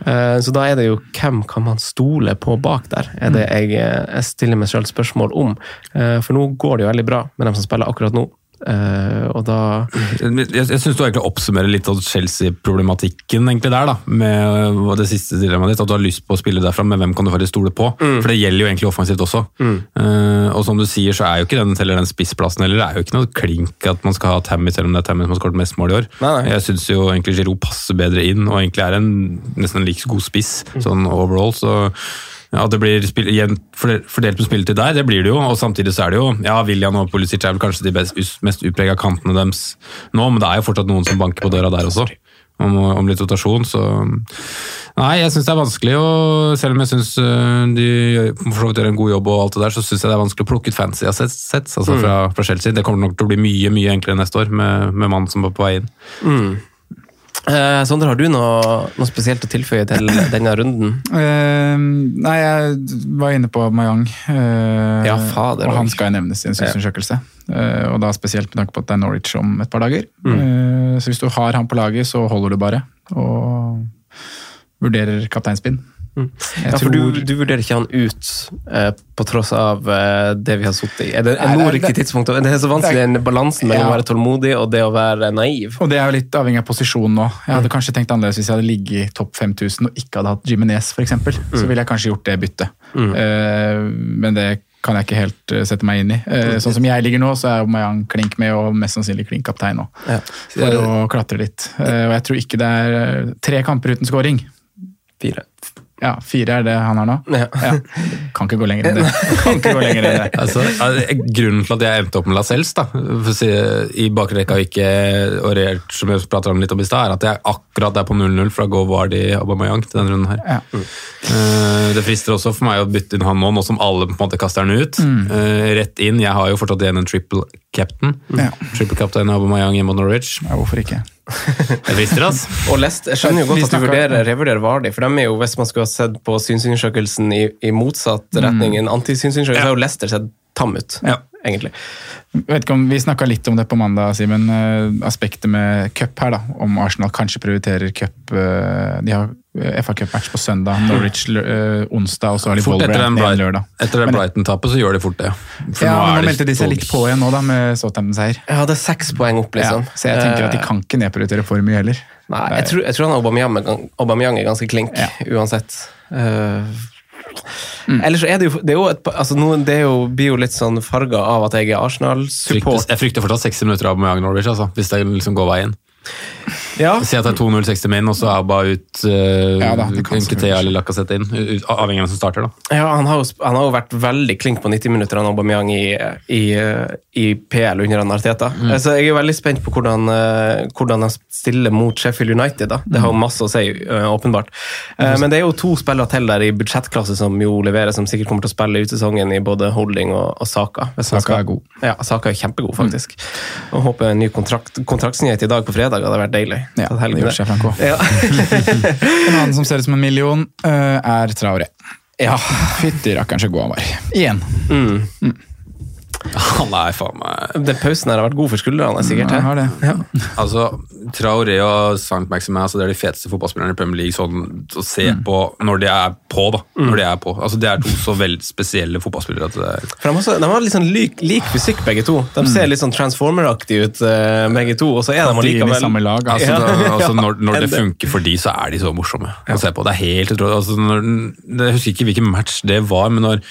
[SPEAKER 2] Eh, så da er det jo hvem kan man stole på bak der, er det jeg, eh, jeg stiller meg selv spørsmål om. Eh, for nå går det jo veldig bra med dem som spiller akkurat nå. Eh, og da
[SPEAKER 1] Jeg, jeg syns du egentlig oppsummerer litt av Chelsea-problematikken egentlig der, da, med det siste dilemmaet ditt. At du har lyst på å spille derfra, men hvem kan du faktisk stole på? For det gjelder jo egentlig offensivt også. Eh, og som du sier, så er jo ikke den, heller den spissplassen heller. Det er jo ikke noe klink at man skal ha Tammy, selv om det er Tammy som har skåret mest mål i år.
[SPEAKER 2] Nei, nei.
[SPEAKER 1] Jeg syns jo egentlig Giroud passer bedre inn, og egentlig er en nesten en like god spiss sånn overall. så ja, det blir fordelt på spilletid der, det blir det jo. Og samtidig så er det jo ja, William og Pulisic er vel kanskje de best, mest utprega kantene deres nå, men det er jo fortsatt noen som banker på døra der også. Om, om litt rotasjon, så Nei, jeg syns det er vanskelig å Selv om jeg syns de gjør, en god jobb, og alt det der, så syns jeg det er vanskelig å plukke ut fancy assets sets, altså fra, fra Chelsea. Det kommer nok til å bli mye mye enklere neste år, med, med mannen som er på vei inn.
[SPEAKER 2] Eh, Sondre, har du noe, noe spesielt å tilføye til denne runden?
[SPEAKER 3] Eh, nei, jeg var inne på Mayang, eh,
[SPEAKER 2] Ja, fader,
[SPEAKER 3] og han skal nevnes i en synsundersøkelse. Eh, og da spesielt med tanke på at det er Norwich om et par dager. Eh, så hvis du har han på laget, så holder du bare. Og vurderer kapteinspinn. Jeg
[SPEAKER 2] Ja, for
[SPEAKER 3] tror-
[SPEAKER 2] du, du vurderer ikke han ut eh, på tross av eh, det vi har sittet i. Er det, er
[SPEAKER 3] det-
[SPEAKER 2] riktig tidspunkt? Det er så vanskelig den balansen mellom
[SPEAKER 3] Ja.
[SPEAKER 2] å være tålmodig og det å være naiv.
[SPEAKER 3] Og det er jo litt avhengig av posisjon nå. Jeg hadde kanskje tenkt annerledes hvis jeg hadde ligget i topp 5000 og ikke hadde hatt Jimenez, f.eks. Så ville jeg kanskje gjort det byttet. Eh, men det kan jeg ikke helt eh, sette meg inn i. Eh, sånn som jeg ligger nå, så er Mayan klink med, og mest sannsynlig klink kaptein nå.
[SPEAKER 2] Ja.
[SPEAKER 3] For å klatre litt. Eh, og jeg tror ikke det er tre kamper uten scoring.
[SPEAKER 2] Fire.
[SPEAKER 3] Ja, fire er det han har nå.
[SPEAKER 2] Ja.
[SPEAKER 3] Kan ikke gå lenger enn det. Kan ikke gå lenger enn det.
[SPEAKER 1] Altså, grunnen til at jeg endte opp med Lascelles da, for å si, i bakre rekka og ikke orert, som jeg pratet om litt om i stad, er at jeg akkurat er på 0-0 fra Go Vardy Aubameyang til denne runden her.
[SPEAKER 3] Ja.
[SPEAKER 1] Eh, det frister også for meg å bytte inn han nå, nå som alle på en måte kaster han ut. Eh, rett inn. Jeg har jo fortsatt igjen en triple captain.
[SPEAKER 3] Ja.
[SPEAKER 1] Triple captain Aubameyang hjemme mot Norwich.
[SPEAKER 3] Ja, hvorfor ikke?
[SPEAKER 1] Det frister, altså.
[SPEAKER 2] Og lest. jeg skjønner jo godt at du vurderer, revurderer Vardi, for dem er jo, hvis man skulle ha sett på synsundersøkelsen i, i motsatt retning, en antisynsundersøkelse, så har jo Lester sett tam ut,
[SPEAKER 3] Ja.
[SPEAKER 2] Egentlig.
[SPEAKER 3] vet ikke om, Vi snakka litt om det på mandag, Simen. eh, Aspektet med cup her. da, Om Arsenal kanskje prioriterer cup. eh, De har FA Cup-match på søndag, Norwich eh, onsdag, og så har de
[SPEAKER 1] Fort etter den,
[SPEAKER 3] Wolverhampton lørdag.
[SPEAKER 1] etter det
[SPEAKER 3] Men-
[SPEAKER 1] Brighton-tapet så gjør de fort det. For
[SPEAKER 3] Ja, men
[SPEAKER 1] er
[SPEAKER 3] Nå meldte de seg litt på igjen nå, da, med Southampton-seier.
[SPEAKER 2] Jeg det er seks poeng opp, liksom.
[SPEAKER 3] Ja, så jeg tenker at de kan ikke nedprioritere for mye heller.
[SPEAKER 2] Nei, jeg tror, jeg tror han Aubameyang, Aubameyang er ganske klink,
[SPEAKER 3] Ja.
[SPEAKER 2] uansett. Eh, Ellers er det jo, det er jo, et, altså noen, det jo, blir jo litt sånn farga av at jeg er Arsenal-support.
[SPEAKER 1] jeg frykter fortsatt 60 minutter av Moyang Norwich, altså, hvis det liksom går veien.
[SPEAKER 2] Ja,
[SPEAKER 1] Si at det er 2-0 60 min, og så Abba ut uh,
[SPEAKER 3] Ja da,
[SPEAKER 1] Nketea eller Lacassette inn. ut- Avhengig av hvem som starter, da.
[SPEAKER 2] ja han, har jo, han har jo vært veldig klink på 90 minutter, han Aubameyang, i, i, i PL under han Arteta.
[SPEAKER 3] Mm.
[SPEAKER 2] Så jeg er veldig spent på hvordan, eh, hvordan han stiller mot Sheffield United. da. Det har
[SPEAKER 3] Mm.
[SPEAKER 2] jo masse å si, eh, åpenbart. Eh, Men det er jo to spillere til der i budsjettklasse som jo leverer, som sikkert kommer til å spille ut sesongen i både Holding og, og Saka.
[SPEAKER 3] Saka
[SPEAKER 2] skal-
[SPEAKER 3] er god.
[SPEAKER 2] Ja, Saka er kjempegod, faktisk. Og håper en ny kontrakt, kontraktsnyhet i dag på fredag hadde vært deilig.
[SPEAKER 3] Ja, det gjør seg, Franco.
[SPEAKER 2] Ja.
[SPEAKER 3] En annen som ser ut som en million, eh, er Traore.
[SPEAKER 2] ja.
[SPEAKER 3] Fytti rakkeren så god han var. Igjen.
[SPEAKER 1] Han er faen meg
[SPEAKER 2] Den pausen her har vært god for skuldrene, sikkert.
[SPEAKER 3] Han
[SPEAKER 2] jeg
[SPEAKER 3] har det.
[SPEAKER 2] Ja.
[SPEAKER 1] Altså, Traoré og St. Maximin altså, det er de feteste fotballspillerne i Premier League sånn, å se
[SPEAKER 3] Mm.
[SPEAKER 1] på når de er på. da. Når de er på. Altså, Det er to så veldig spesielle fotballspillere. at det er...
[SPEAKER 2] For de, også, de har litt sånn lik, lik fysikk, begge to. De ser litt sånn Transformer-aktige ut, eh, begge to. Og så er de
[SPEAKER 3] i samme lag.
[SPEAKER 1] Altså,
[SPEAKER 3] Altså.
[SPEAKER 1] da, altså når, når det funker for de, så er de så morsomme å se på. Det er helt utrolig. Altså, når, jeg husker ikke hvilken match det var, men når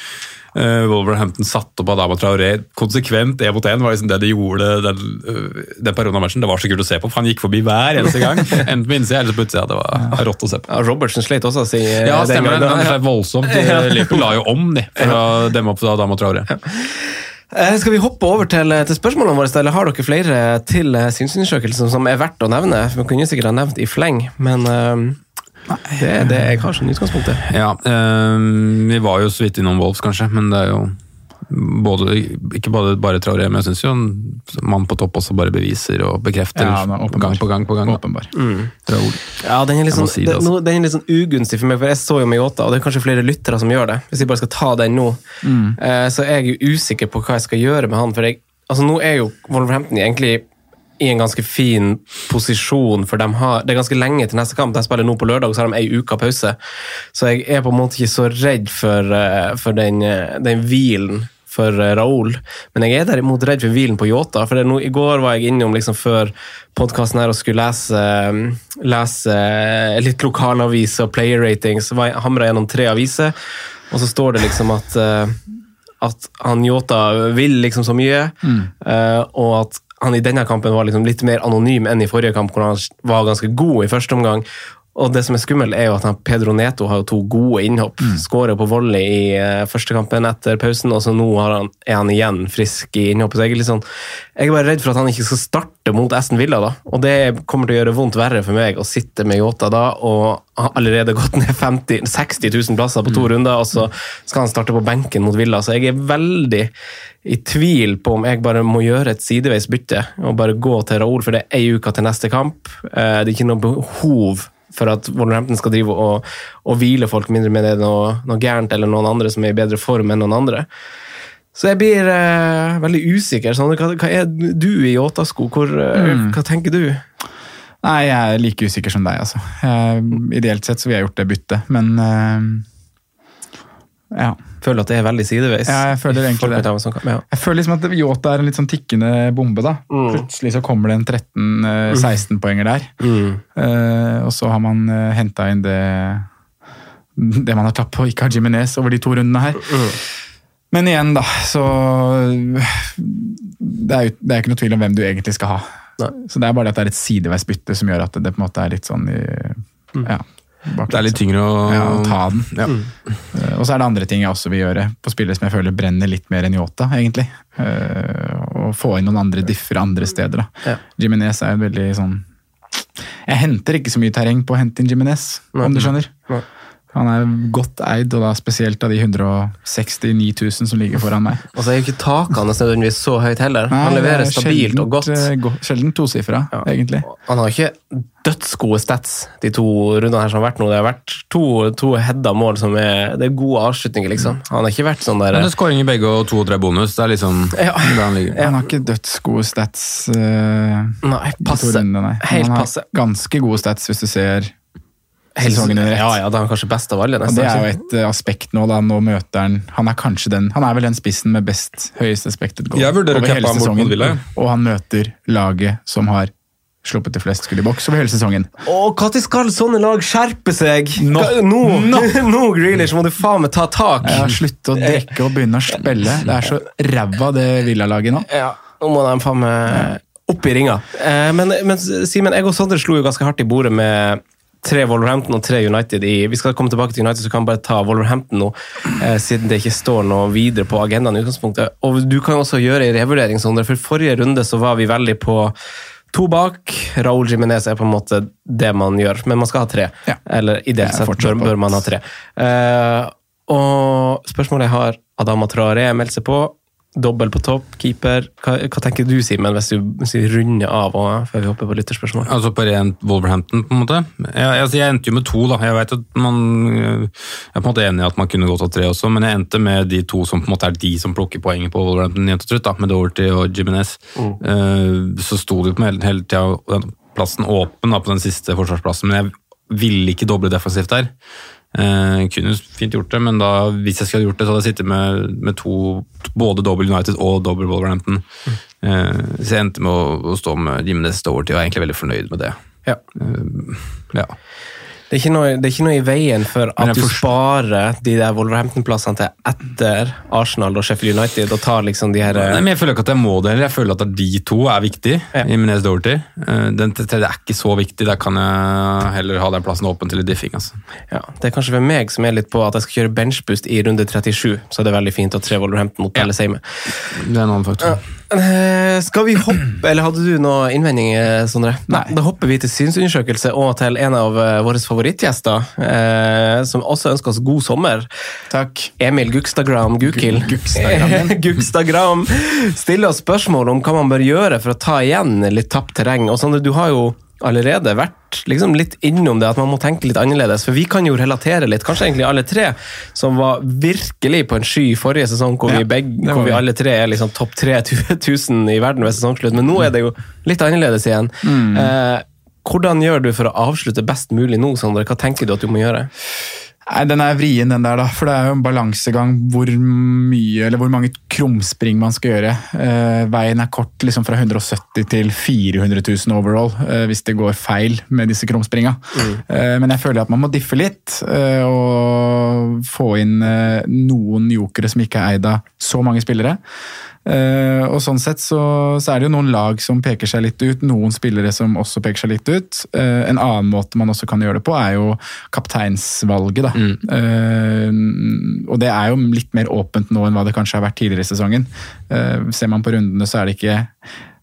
[SPEAKER 1] Wolverhampton satte opp Adama Traoré konsekvent én mot én, var liksom det de gjorde den, øh, den perioden av matchen. Det var så kult å se på, for han gikk forbi hver eneste gang. Enten på innsida eller på utsida. Det var rått å se på.
[SPEAKER 2] ja, Robertsen slet også, si, eh,
[SPEAKER 1] Ja, stemmer det. Det er voldsomt. Liverpool la jo om de, for å demme opp for Adama Traoré.
[SPEAKER 2] Eh, Skal vi hoppe over til, til spørsmålene våre, eller har dere flere til eh, synsundersøkelsen som er verdt å nevne? Vi kunne sikkert ha nevnt i fleng, men det er det jeg har som utgangspunkt.
[SPEAKER 1] Ja, eh, vi var jo så vidt innom Wolves, kanskje, men det er jo både, ikke bare, bare Traoré, men jeg syns jo en mann på topp også bare beviser og bekrefter
[SPEAKER 3] Ja,
[SPEAKER 1] gang på gang på gang.
[SPEAKER 3] Åpenbar.
[SPEAKER 1] Mm.
[SPEAKER 2] Ja, den er litt sånn,
[SPEAKER 1] si det,
[SPEAKER 2] den,
[SPEAKER 1] altså.
[SPEAKER 2] den er litt sånn ugunstig for meg, for jeg så jo Mayota, og det er kanskje flere lyttere som gjør det. Hvis jeg bare skal ta den nå, eh, så er jeg jo usikker på hva jeg skal gjøre med han. For jeg, altså nå er jo Wolverhampton egentlig i en ganske fin posisjon, for de har, det er ganske lenge til neste kamp. De spiller nå på lørdag, og så har de ei uke pause. Så jeg er på en måte ikke så redd for, eh, for den, eh, den hvilen for eh, Raoul. Men jeg er derimot redd for hvilen på Yota. For det nå, I går var jeg innom liksom før podkasten her og skulle lese, lese litt lokalavis og player ratings. Så var jeg- hamra gjennom tre aviser, og så står det liksom at at han Yota vil liksom så mye, mm. og at han i denne kampen var liksom litt mer anonym enn i forrige kamp, hvor han var ganske god i første omgang. Og det som er skummelt, er jo at Pedro Neto har jo to gode innhopp. Skårer på volley i eh, første kampen etter pausen, og så nå har han, er han igjen frisk i innhoppet. Så jeg er litt sånn, jeg er bare redd for at han ikke skal starte mot Aston Villa, da. Og det kommer til å gjøre vondt verre for meg å sitte med Yota da, og har allerede gått ned 50, 60 000 plasser på to runder, og så skal han starte på benken mot Villa. Så jeg er veldig i tvil på om jeg bare må gjøre et sideveis bytte og bare gå til Raoul, for det er ei uke til neste kamp. Eh, Det er ikke noe behov for at Wolverhampton skal drive og, og hvile folk mindre med det noe, noe gærent eller noen andre som er i bedre form enn noen andre. Så jeg blir uh, veldig usikker. Sånn, hva, hva er du i Yota-sko? Hvor, eh, Hva tenker du?
[SPEAKER 3] Nei, jeg er like usikker som deg, altså. Jeg, ideelt sett så ville jeg gjort det byttet, men uh, ja.
[SPEAKER 2] Føler at det er veldig sideveis.
[SPEAKER 3] Ja, jeg føler egentlig det.
[SPEAKER 2] sånn ja.
[SPEAKER 3] Jeg føler liksom at Yota er en litt sånn tikkende bombe. da. Plutselig så kommer det en 13-16 poenger der. Eh, og så har man uh, henta inn det det man har tatt på ikke har Jiminez over de to rundene her. Men igjen, da, så det er jo det er ikke noe tvil om hvem du egentlig skal ha.
[SPEAKER 2] Nei.
[SPEAKER 3] Så det er bare det at det er et sideveis bytte som gjør at det på en måte er litt sånn i, ja,
[SPEAKER 1] Det er litt tyngre å
[SPEAKER 3] ja, ta den.
[SPEAKER 1] Ja.
[SPEAKER 3] Eh, Og så er det andre ting jeg også vil gjøre på spillere som jeg føler brenner litt mer enn Yota, egentlig. Uh, Og få inn noen andre differe andre steder. da.
[SPEAKER 2] Ja.
[SPEAKER 3] Jimenez er jo veldig sånn Jeg henter ikke så mye terreng på å hente inn Jimenez, om du skjønner.
[SPEAKER 2] Nei.
[SPEAKER 3] Han er godt eid, og da spesielt av de 169 000 som ligger foran meg.
[SPEAKER 2] Og så er jo ikke takene nødvendigvis så høyt heller.
[SPEAKER 3] Nei,
[SPEAKER 2] han leverer
[SPEAKER 3] stabilt
[SPEAKER 2] stabilt og godt.
[SPEAKER 3] sjeldent, eh, go- Sjelden tosifra, egentlig.
[SPEAKER 2] Han har ikke dødsgode stats de to rundene her som har vært nå. Det har vært to, to heada mål som er Det er gode avslutninger, liksom. Han har ikke vært sånn der
[SPEAKER 1] Men det er skåring i begge og to og tre bonus. Det er liksom
[SPEAKER 2] Ja.
[SPEAKER 1] der han ligger.
[SPEAKER 3] Han har ikke dødsgode stats. uh,
[SPEAKER 2] Nei, passe.
[SPEAKER 3] rundene, nei.
[SPEAKER 2] Helt
[SPEAKER 3] han har
[SPEAKER 2] passe.
[SPEAKER 3] ganske gode stats, hvis du ser sesongen under ett.
[SPEAKER 2] Ja, ja, det er han kanskje best av alle.
[SPEAKER 3] Og
[SPEAKER 2] nesten.
[SPEAKER 3] det er jo et uh, aspekt nå, da. Nå møter han Han er kanskje den Han er vel den spissen med best høyest expected goal
[SPEAKER 1] Jeg
[SPEAKER 3] over hele
[SPEAKER 1] han
[SPEAKER 3] sesongen.
[SPEAKER 1] mot
[SPEAKER 3] Og han møter laget som har sluppet til flest skudd i boks over hele sesongen.
[SPEAKER 2] Når skal sånne lag skjerpe seg?
[SPEAKER 3] Nå.
[SPEAKER 2] No. Nå, no, Grealish, må du faen meg ta tak!
[SPEAKER 3] Ja, Slutte å drikke og begynne å spille. Det er så ræva, det Villa-laget nå.
[SPEAKER 2] Ja, nå må de faen meg opp i ringa. Eh, men, men Simen, jeg og Sondre slo jo ganske hardt i bordet med tre Wolverhampton og tre United i Vi skal komme tilbake til United, så kan vi bare ta Wolverhampton nå, eh, siden det ikke står noe videre på agendaen i utgangspunktet. Og du kan også gjøre en revurdering, Sondre, for forrige runde så var vi veldig på to bak. Raúl Jiménez er på en måte det man gjør, men man skal ha tre.
[SPEAKER 3] Ja.
[SPEAKER 2] Eller ideelt sett bør, bør man ha tre. Eh, og spørsmålet jeg har, Adama Traoré meldt seg på. Dobbel på topp, keeper. Hva, hva tenker du, Simen, hvis hvis vi runder av og, før vi hopper på lytterspørsmål?
[SPEAKER 1] Altså på rent Wolverhampton, på en måte. Jeg, altså jeg endte jo med to, da. Jeg vet at man Jeg er på en måte enig i at man kunne gått av tre også, men jeg endte med de to som på en måte er de som plukker poenget på Wolverhampton jevnt og trutt, da, med Doherty og Jimenez. så sto det jo på hele, hele tida plassen åpen da, på den siste forsvarsplassen, men jeg ville ikke doble defensivt der. Eh, kunne fint gjort det, men da, hvis jeg skulle gjort det, så hadde jeg sittet med, med to, både Double United og Double Wolverhampton. Eh, så jeg endte med å, å stå med Jimenez Doherty, og er egentlig veldig fornøyd med det.
[SPEAKER 2] Ja.
[SPEAKER 1] Eh, ja.
[SPEAKER 2] Det er, noe, det er ikke noe i veien for at du sparer de der Wolverhampton-plassene til etter Arsenal og Sheffield United, og tar liksom de her
[SPEAKER 1] Nei, men Jeg føler ikke at jeg må det heller. Jeg føler at de to er viktige.
[SPEAKER 2] Ja.
[SPEAKER 1] Jimenez Doherty. Eh, Den tredje er ikke så viktig. Der kan jeg heller ha den plassen åpen til litt diffing. Altså.
[SPEAKER 2] ja, Det er kanskje for meg som er litt på at jeg skal kjøre benchboost i runde 37, så er det veldig fint å tre Wolverhampton mot Pelle Seime.
[SPEAKER 1] Det er en annen faktor.
[SPEAKER 2] Eh, skal vi hoppe, eller hadde du noen innvendinger, Sondre?
[SPEAKER 3] Nei.
[SPEAKER 2] Da hopper vi til synsundersøkelse og til en av eh, våre favorittgjester, eh, som også ønsker oss god sommer.
[SPEAKER 3] Takk.
[SPEAKER 2] Emil Gukstagram Gukil. Gukstagram stiller oss spørsmål om hva man bør gjøre for å ta igjen litt tapt terreng. Og Sondre, du har jo allerede vært liksom litt innom det, at man må tenke litt annerledes. For vi kan jo relatere litt, kanskje egentlig alle tre, som var virkelig på en sky forrige sesong, hvor,
[SPEAKER 3] Ja,
[SPEAKER 2] vi, begge, hvor vi alle tre er liksom topp 3000 i verden ved sesongslutt. Men nå er det jo litt annerledes igjen.
[SPEAKER 3] Mm.
[SPEAKER 2] Eh, hvordan gjør du for å avslutte best mulig nå, Sondre? Hva tenker du at du må gjøre?
[SPEAKER 3] Nei, Den er vrien, den der, da. For det er jo en balansegang hvor mye, eller hvor mange krumspring man skal gjøre. Eh, veien er kort liksom fra 170 til 400 000 overall, eh, hvis det går feil med disse krumspringa. Eh, men jeg føler at man må diffe litt, eh, og få inn eh, noen jokere som ikke er eid av så mange spillere. Eh, og sånn sett så, så er det jo noen lag som peker seg litt ut, noen spillere som også peker seg litt ut. Uh, en annen måte man også kan gjøre det på, er jo kapteinsvalget. da. Eh, og det er jo litt mer åpent nå enn hva det kanskje har vært tidligere i sesongen. Ser man på rundene, så er det ikke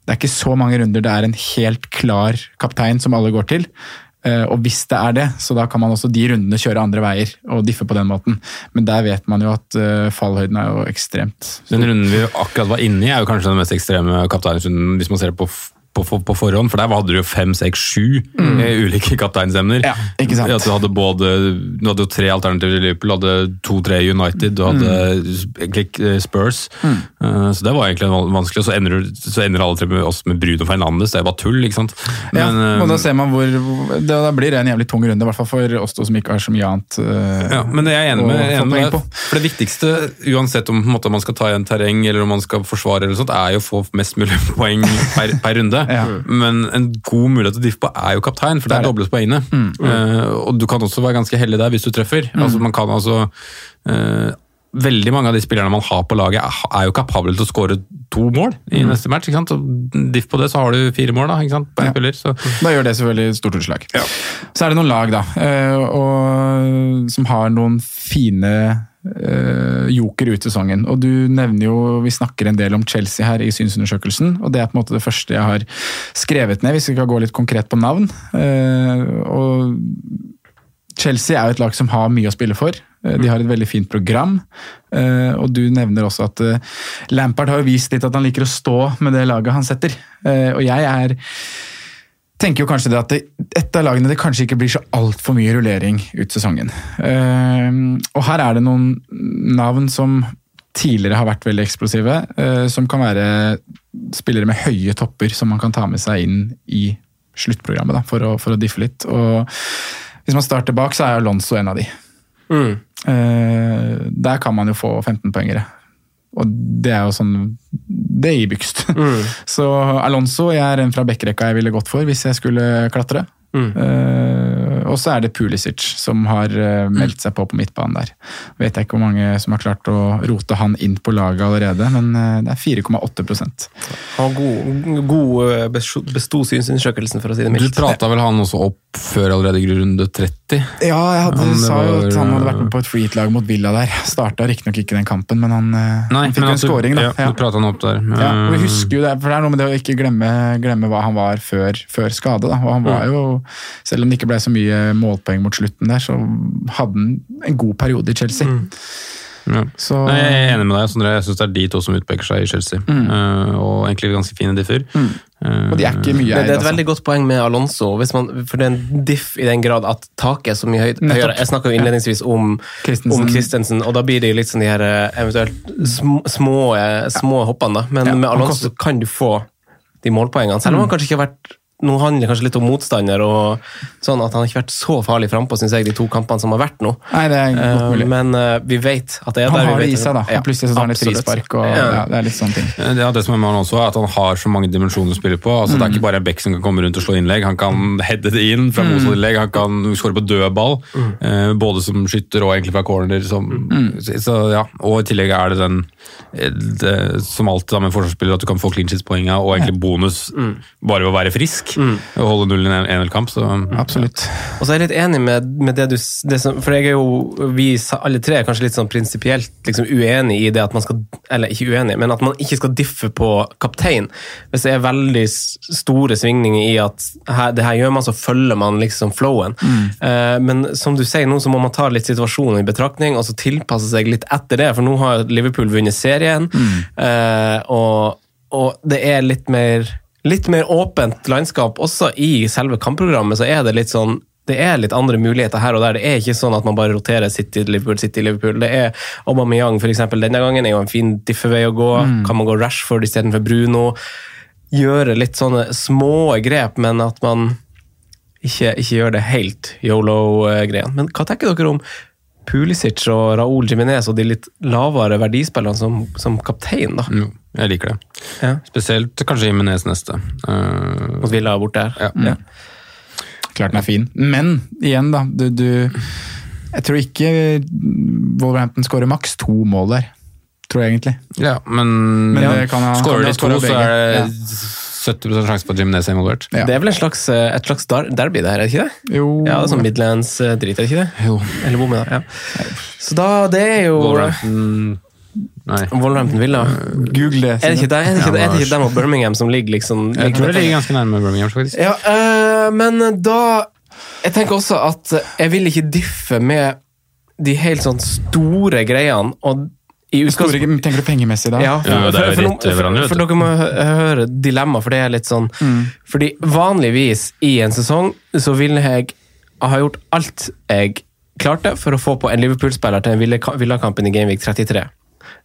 [SPEAKER 3] det er ikke så mange runder det er en helt klar kaptein som alle går til. Eh, Og hvis det er det, så da kan man også de rundene kjøre andre veier og diffe på den måten. Men der vet man jo at eh, fallhøyden er jo ekstremt
[SPEAKER 1] Den runden vi akkurat var inne i, er jo kanskje den mest ekstreme kapteinsrunden hvis man ser på, på, på, forhånd. For der hadde du jo fem, seks, sju mm. ulike kapteinsemner.
[SPEAKER 3] Ja, ikke sant.
[SPEAKER 1] At du hadde både Du hadde jo tre alternativer i Liverpool. Du hadde to-tre United, du hadde mm. eh, Spurs. Eh, Så det var egentlig vanskelig. Og så ender, så ender alle tre med oss med Bruno Fernandes. Det bare tull, ikke sant. Men, ja,
[SPEAKER 3] og da ser man hvor det, Da blir det en jævlig tung runde, i hvert fall for oss to som ikke har så mye annet uh,
[SPEAKER 1] Ja, men jeg er enig med, enig med
[SPEAKER 3] på.
[SPEAKER 1] For det viktigste, uansett om måte, man skal ta igjen terreng eller om man skal forsvare, eller sånt, er jo å få mest mulig poeng per, per runde.
[SPEAKER 3] Ja.
[SPEAKER 1] Men en god mulighet til å diffe på er jo kaptein, for
[SPEAKER 3] Det er det.
[SPEAKER 1] dobles poengene. Eh, og du kan også være ganske heldig der hvis du treffer. Altså, man kan altså uh, Veldig mange av de spillerne man har på laget, er, jo kapable til å skåre to mål i neste match. ikke sant? Og diff på det, så har du fire mål da, ikke sant? på én
[SPEAKER 3] Ja.
[SPEAKER 1] spiller. Så.
[SPEAKER 3] Da gjør det selvfølgelig stort utslag. Så er det noen lag da, eh, og, som har noen fine joker ut sesongen. Og du nevner jo, vi snakker en del om Chelsea her i synsundersøkelsen, og det er på en måte det første jeg har skrevet ned, hvis vi skal gå litt konkret på navn. Eh, og Chelsea er jo et lag som har mye å spille for. Eh, De har et veldig fint program. eh, Og du nevner også at eh, Lampard har jo vist litt at han liker å stå med det laget han setter. Eh, Og jeg er tenker jo kanskje det at det, et av lagene det kanskje ikke blir så altfor mye rullering ut sesongen. Uh, og her er det noen navn som tidligere har vært veldig eksplosive, uh, som kan være spillere med høye topper som man kan ta med seg inn i sluttprogrammet da, for, å, for å diffe litt. Og hvis man starter bak, så er Alonso en av de.
[SPEAKER 2] Mm.
[SPEAKER 3] Uh, der kan man jo få 15-poengere. Og det er jo sånn Det gir bygst.
[SPEAKER 2] Mm.
[SPEAKER 3] Så Alonso jeg er en fra bekkerekka jeg ville gått for hvis jeg skulle klatre.
[SPEAKER 2] Mm.
[SPEAKER 3] Eh, og så er det Pulisic som har uh, meldt seg på på midtbanen der. Vet jeg ikke hvor mange som har klart å rote han inn på laget allerede, men uh, det er 4,8%
[SPEAKER 2] Han god, god besto- synsundersøkelsen, for å si det mildt.
[SPEAKER 1] Du prata vel han også opp før allerede i runde 30?
[SPEAKER 3] Ja, jeg hadde,
[SPEAKER 1] Han
[SPEAKER 3] sa jo at han hadde vært med på et freehit-lag mot Villa der. Starta riktignok ikke den kampen, men han,
[SPEAKER 1] Nei,
[SPEAKER 3] han fikk
[SPEAKER 1] men
[SPEAKER 3] en
[SPEAKER 1] du-
[SPEAKER 3] scoring, da.
[SPEAKER 1] Ja, du prata han opp der.
[SPEAKER 3] Ja, og vi husker jo det, for det er noe med det å ikke glemme, glemme hva han var før, før skade. Da. Og han var jo, selv om det ikke ble så mye målpoeng mot slutten der, så hadde han en god periode i Chelsea.
[SPEAKER 1] ja.
[SPEAKER 3] Så
[SPEAKER 1] Nei, jeg er enig med deg, Sondre. Jeg syns det er de to som utpeker seg i Chelsea. Eh, og egentlig ganske fine differ. Mm.
[SPEAKER 3] Og de er ikke mye
[SPEAKER 2] Det, det er
[SPEAKER 3] eid,
[SPEAKER 2] et
[SPEAKER 3] altså.
[SPEAKER 2] veldig godt poeng med Alonso, hvis man, for det er en diff i den grad at taket er så mye høyt, høyere. Jeg snakka innledningsvis om
[SPEAKER 3] Christensen.
[SPEAKER 2] om Christensen, og da blir det jo litt sånn de her eh, eventuelt små, små, eh, små hoppene, da. Men
[SPEAKER 3] Ja,
[SPEAKER 2] med Alonso
[SPEAKER 3] koster-
[SPEAKER 2] kan du få de målpoengene, selv om han kanskje ikke har vært nå handler det kanskje litt om motstander, og sånn at han har ikke vært så farlig frampå, de to kampene som har vært nå.
[SPEAKER 3] Nei, det er godt
[SPEAKER 2] Eh,
[SPEAKER 3] mulig.
[SPEAKER 2] Men eh, vi vet at det er
[SPEAKER 3] Han
[SPEAKER 2] der.
[SPEAKER 3] har det i seg, da.
[SPEAKER 2] Ja,
[SPEAKER 3] plutselig så tar han
[SPEAKER 2] litt
[SPEAKER 3] frispark, og
[SPEAKER 2] Ja.
[SPEAKER 3] ja, det er litt sånne ting.
[SPEAKER 1] Eh, Det er det som er med han også, er at han har så mange dimensjoner å spille på. Altså, Det er ikke bare en bekk som kan komme rundt og slå innlegg. Han kan heade det inn fra motstanderlegg, han kan skåre på dødball. eh, både som skytter og egentlig fra corner. Som, så, ja. Og i tillegg er det den det, som alltid da med en forsvarsspiller at du kan få clean sheets-poenga og egentlig bonus bare ved å være frisk. Og holde nullen i en enhetskamp. Så
[SPEAKER 3] Absolutt.
[SPEAKER 2] Og så er jeg litt enig med, med det du det som, For jeg er jo, vi alle tre er kanskje litt sånn prinsipielt liksom uenig i det at man skal Eller ikke uenig, men at man ikke skal diffe på kaptein. Hvis det er veldig store svingninger i at her, det her gjør man, så følger man liksom flowen. Eh, men som du sier nå, så må man ta litt situasjonen i betraktning og så tilpasse seg litt etter det. For nå har Liverpool vunnet serien, eh, og, og det er litt mer litt mer åpent landskap også i selve kampprogrammet, så er det litt sånn det er litt andre muligheter her og der. Det er ikke sånn at man bare roterer City, Liverpool, City, Liverpool. Det er Aubameyang for eksempel denne gangen er jo en fin diffevei å gå. Kan man gå Rashford istedenfor Bruno? Gjøre litt sånne små grep, men at man ikke, ikke gjør det helt yolo-greia. Men hva tenker dere om Pulisic og Raúl Jiminez og de litt lavere verdispillerne som, som kaptein, da?
[SPEAKER 1] jo, jeg liker det.
[SPEAKER 2] Ja.
[SPEAKER 1] Spesielt kanskje Jimenez neste. Uh,
[SPEAKER 2] Mot Villa bort der.
[SPEAKER 1] ja.
[SPEAKER 3] Klart den er fin. Men igjen, da. Du, du Jeg tror ikke Wolverhampton skårer maks to mål der. Tror jeg egentlig.
[SPEAKER 1] ja, men,
[SPEAKER 3] Men
[SPEAKER 1] ja.
[SPEAKER 3] kan
[SPEAKER 1] skårer de to,
[SPEAKER 3] skåre
[SPEAKER 1] så
[SPEAKER 3] er
[SPEAKER 1] er
[SPEAKER 3] Ja.
[SPEAKER 1] det 70% sjanse på at Jimenez er involvert.
[SPEAKER 3] Ja.
[SPEAKER 2] Det er vel et slags, eh, et slags derby, det her, er det ikke det?
[SPEAKER 3] Jo
[SPEAKER 2] Ja, det er sånn Midlands-drit, er det ikke det?
[SPEAKER 1] Jo.
[SPEAKER 2] Eller da. Ja. Så da, det er jo
[SPEAKER 1] Wolverhampton Nei.
[SPEAKER 2] Wolverhampton Villa.
[SPEAKER 3] Google det.
[SPEAKER 2] Er det ikke det, er det, ikke,
[SPEAKER 1] Ja,
[SPEAKER 2] er det ikke dem og Birmingham som ligger liksom
[SPEAKER 1] Jeg tror det ligger ganske nærme Birmingham, faktisk.
[SPEAKER 2] Ja, øh, men da Jeg tenker også at jeg vil ikke diffe med de helt sånn store greiene. og i
[SPEAKER 3] Store, tenker du pengemessig da?
[SPEAKER 2] Ja, for,
[SPEAKER 1] Ja,
[SPEAKER 2] for, for, for, dere må høre dilemma, for det er litt sånn Fordi vanligvis i en sesong så ville jeg ha gjort alt jeg klarte for å få på en Liverpool-spiller til en villakampen i Gameweek 33.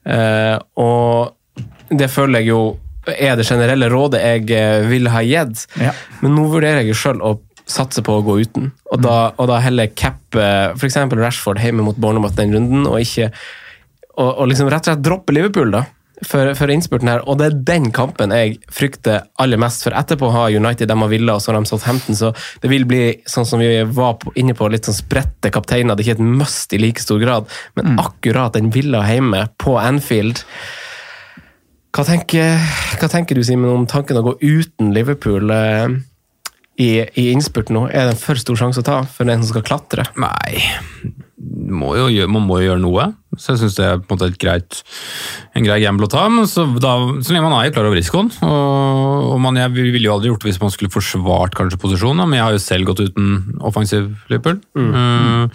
[SPEAKER 2] Eh, og det føler jeg jo er det generelle rådet jeg eh, ville ha gitt.
[SPEAKER 3] Ja.
[SPEAKER 2] Men nå vurderer jeg jo sjøl å satse på å gå uten. Og da, og da heller cappe f.eks. Rashford hjemme mot Bournemouth den runden, og ikke og, og liksom rett og slett droppe Liverpool da, for, for innspurten her. Og det er den kampen jeg frykter aller mest, for etterpå har United dem og Villa, og så har de Southampton, så det vil bli sånn som vi var på, inne på, litt sånn spredte kapteiner. Det er ikke et must i like stor grad, men akkurat den Villa hjemme på Anfield hva tenker, hva tenker du, Simen, om tanken å gå uten Liverpool eh, i, i innspurt nå? Er det en for stor sjanse å ta for den som skal klatre?
[SPEAKER 1] Nei må jo man må jo gjøre noe. Så jeg syns det er på en måte et greit, en grei gamble å ta. Men så, da, så lenge man er klar over risikoen. Og, og man, jeg ville jo aldri gjort det hvis man skulle forsvart kanskje posisjonen, men jeg har jo selv gått uten offensiv Liverpool. Mm.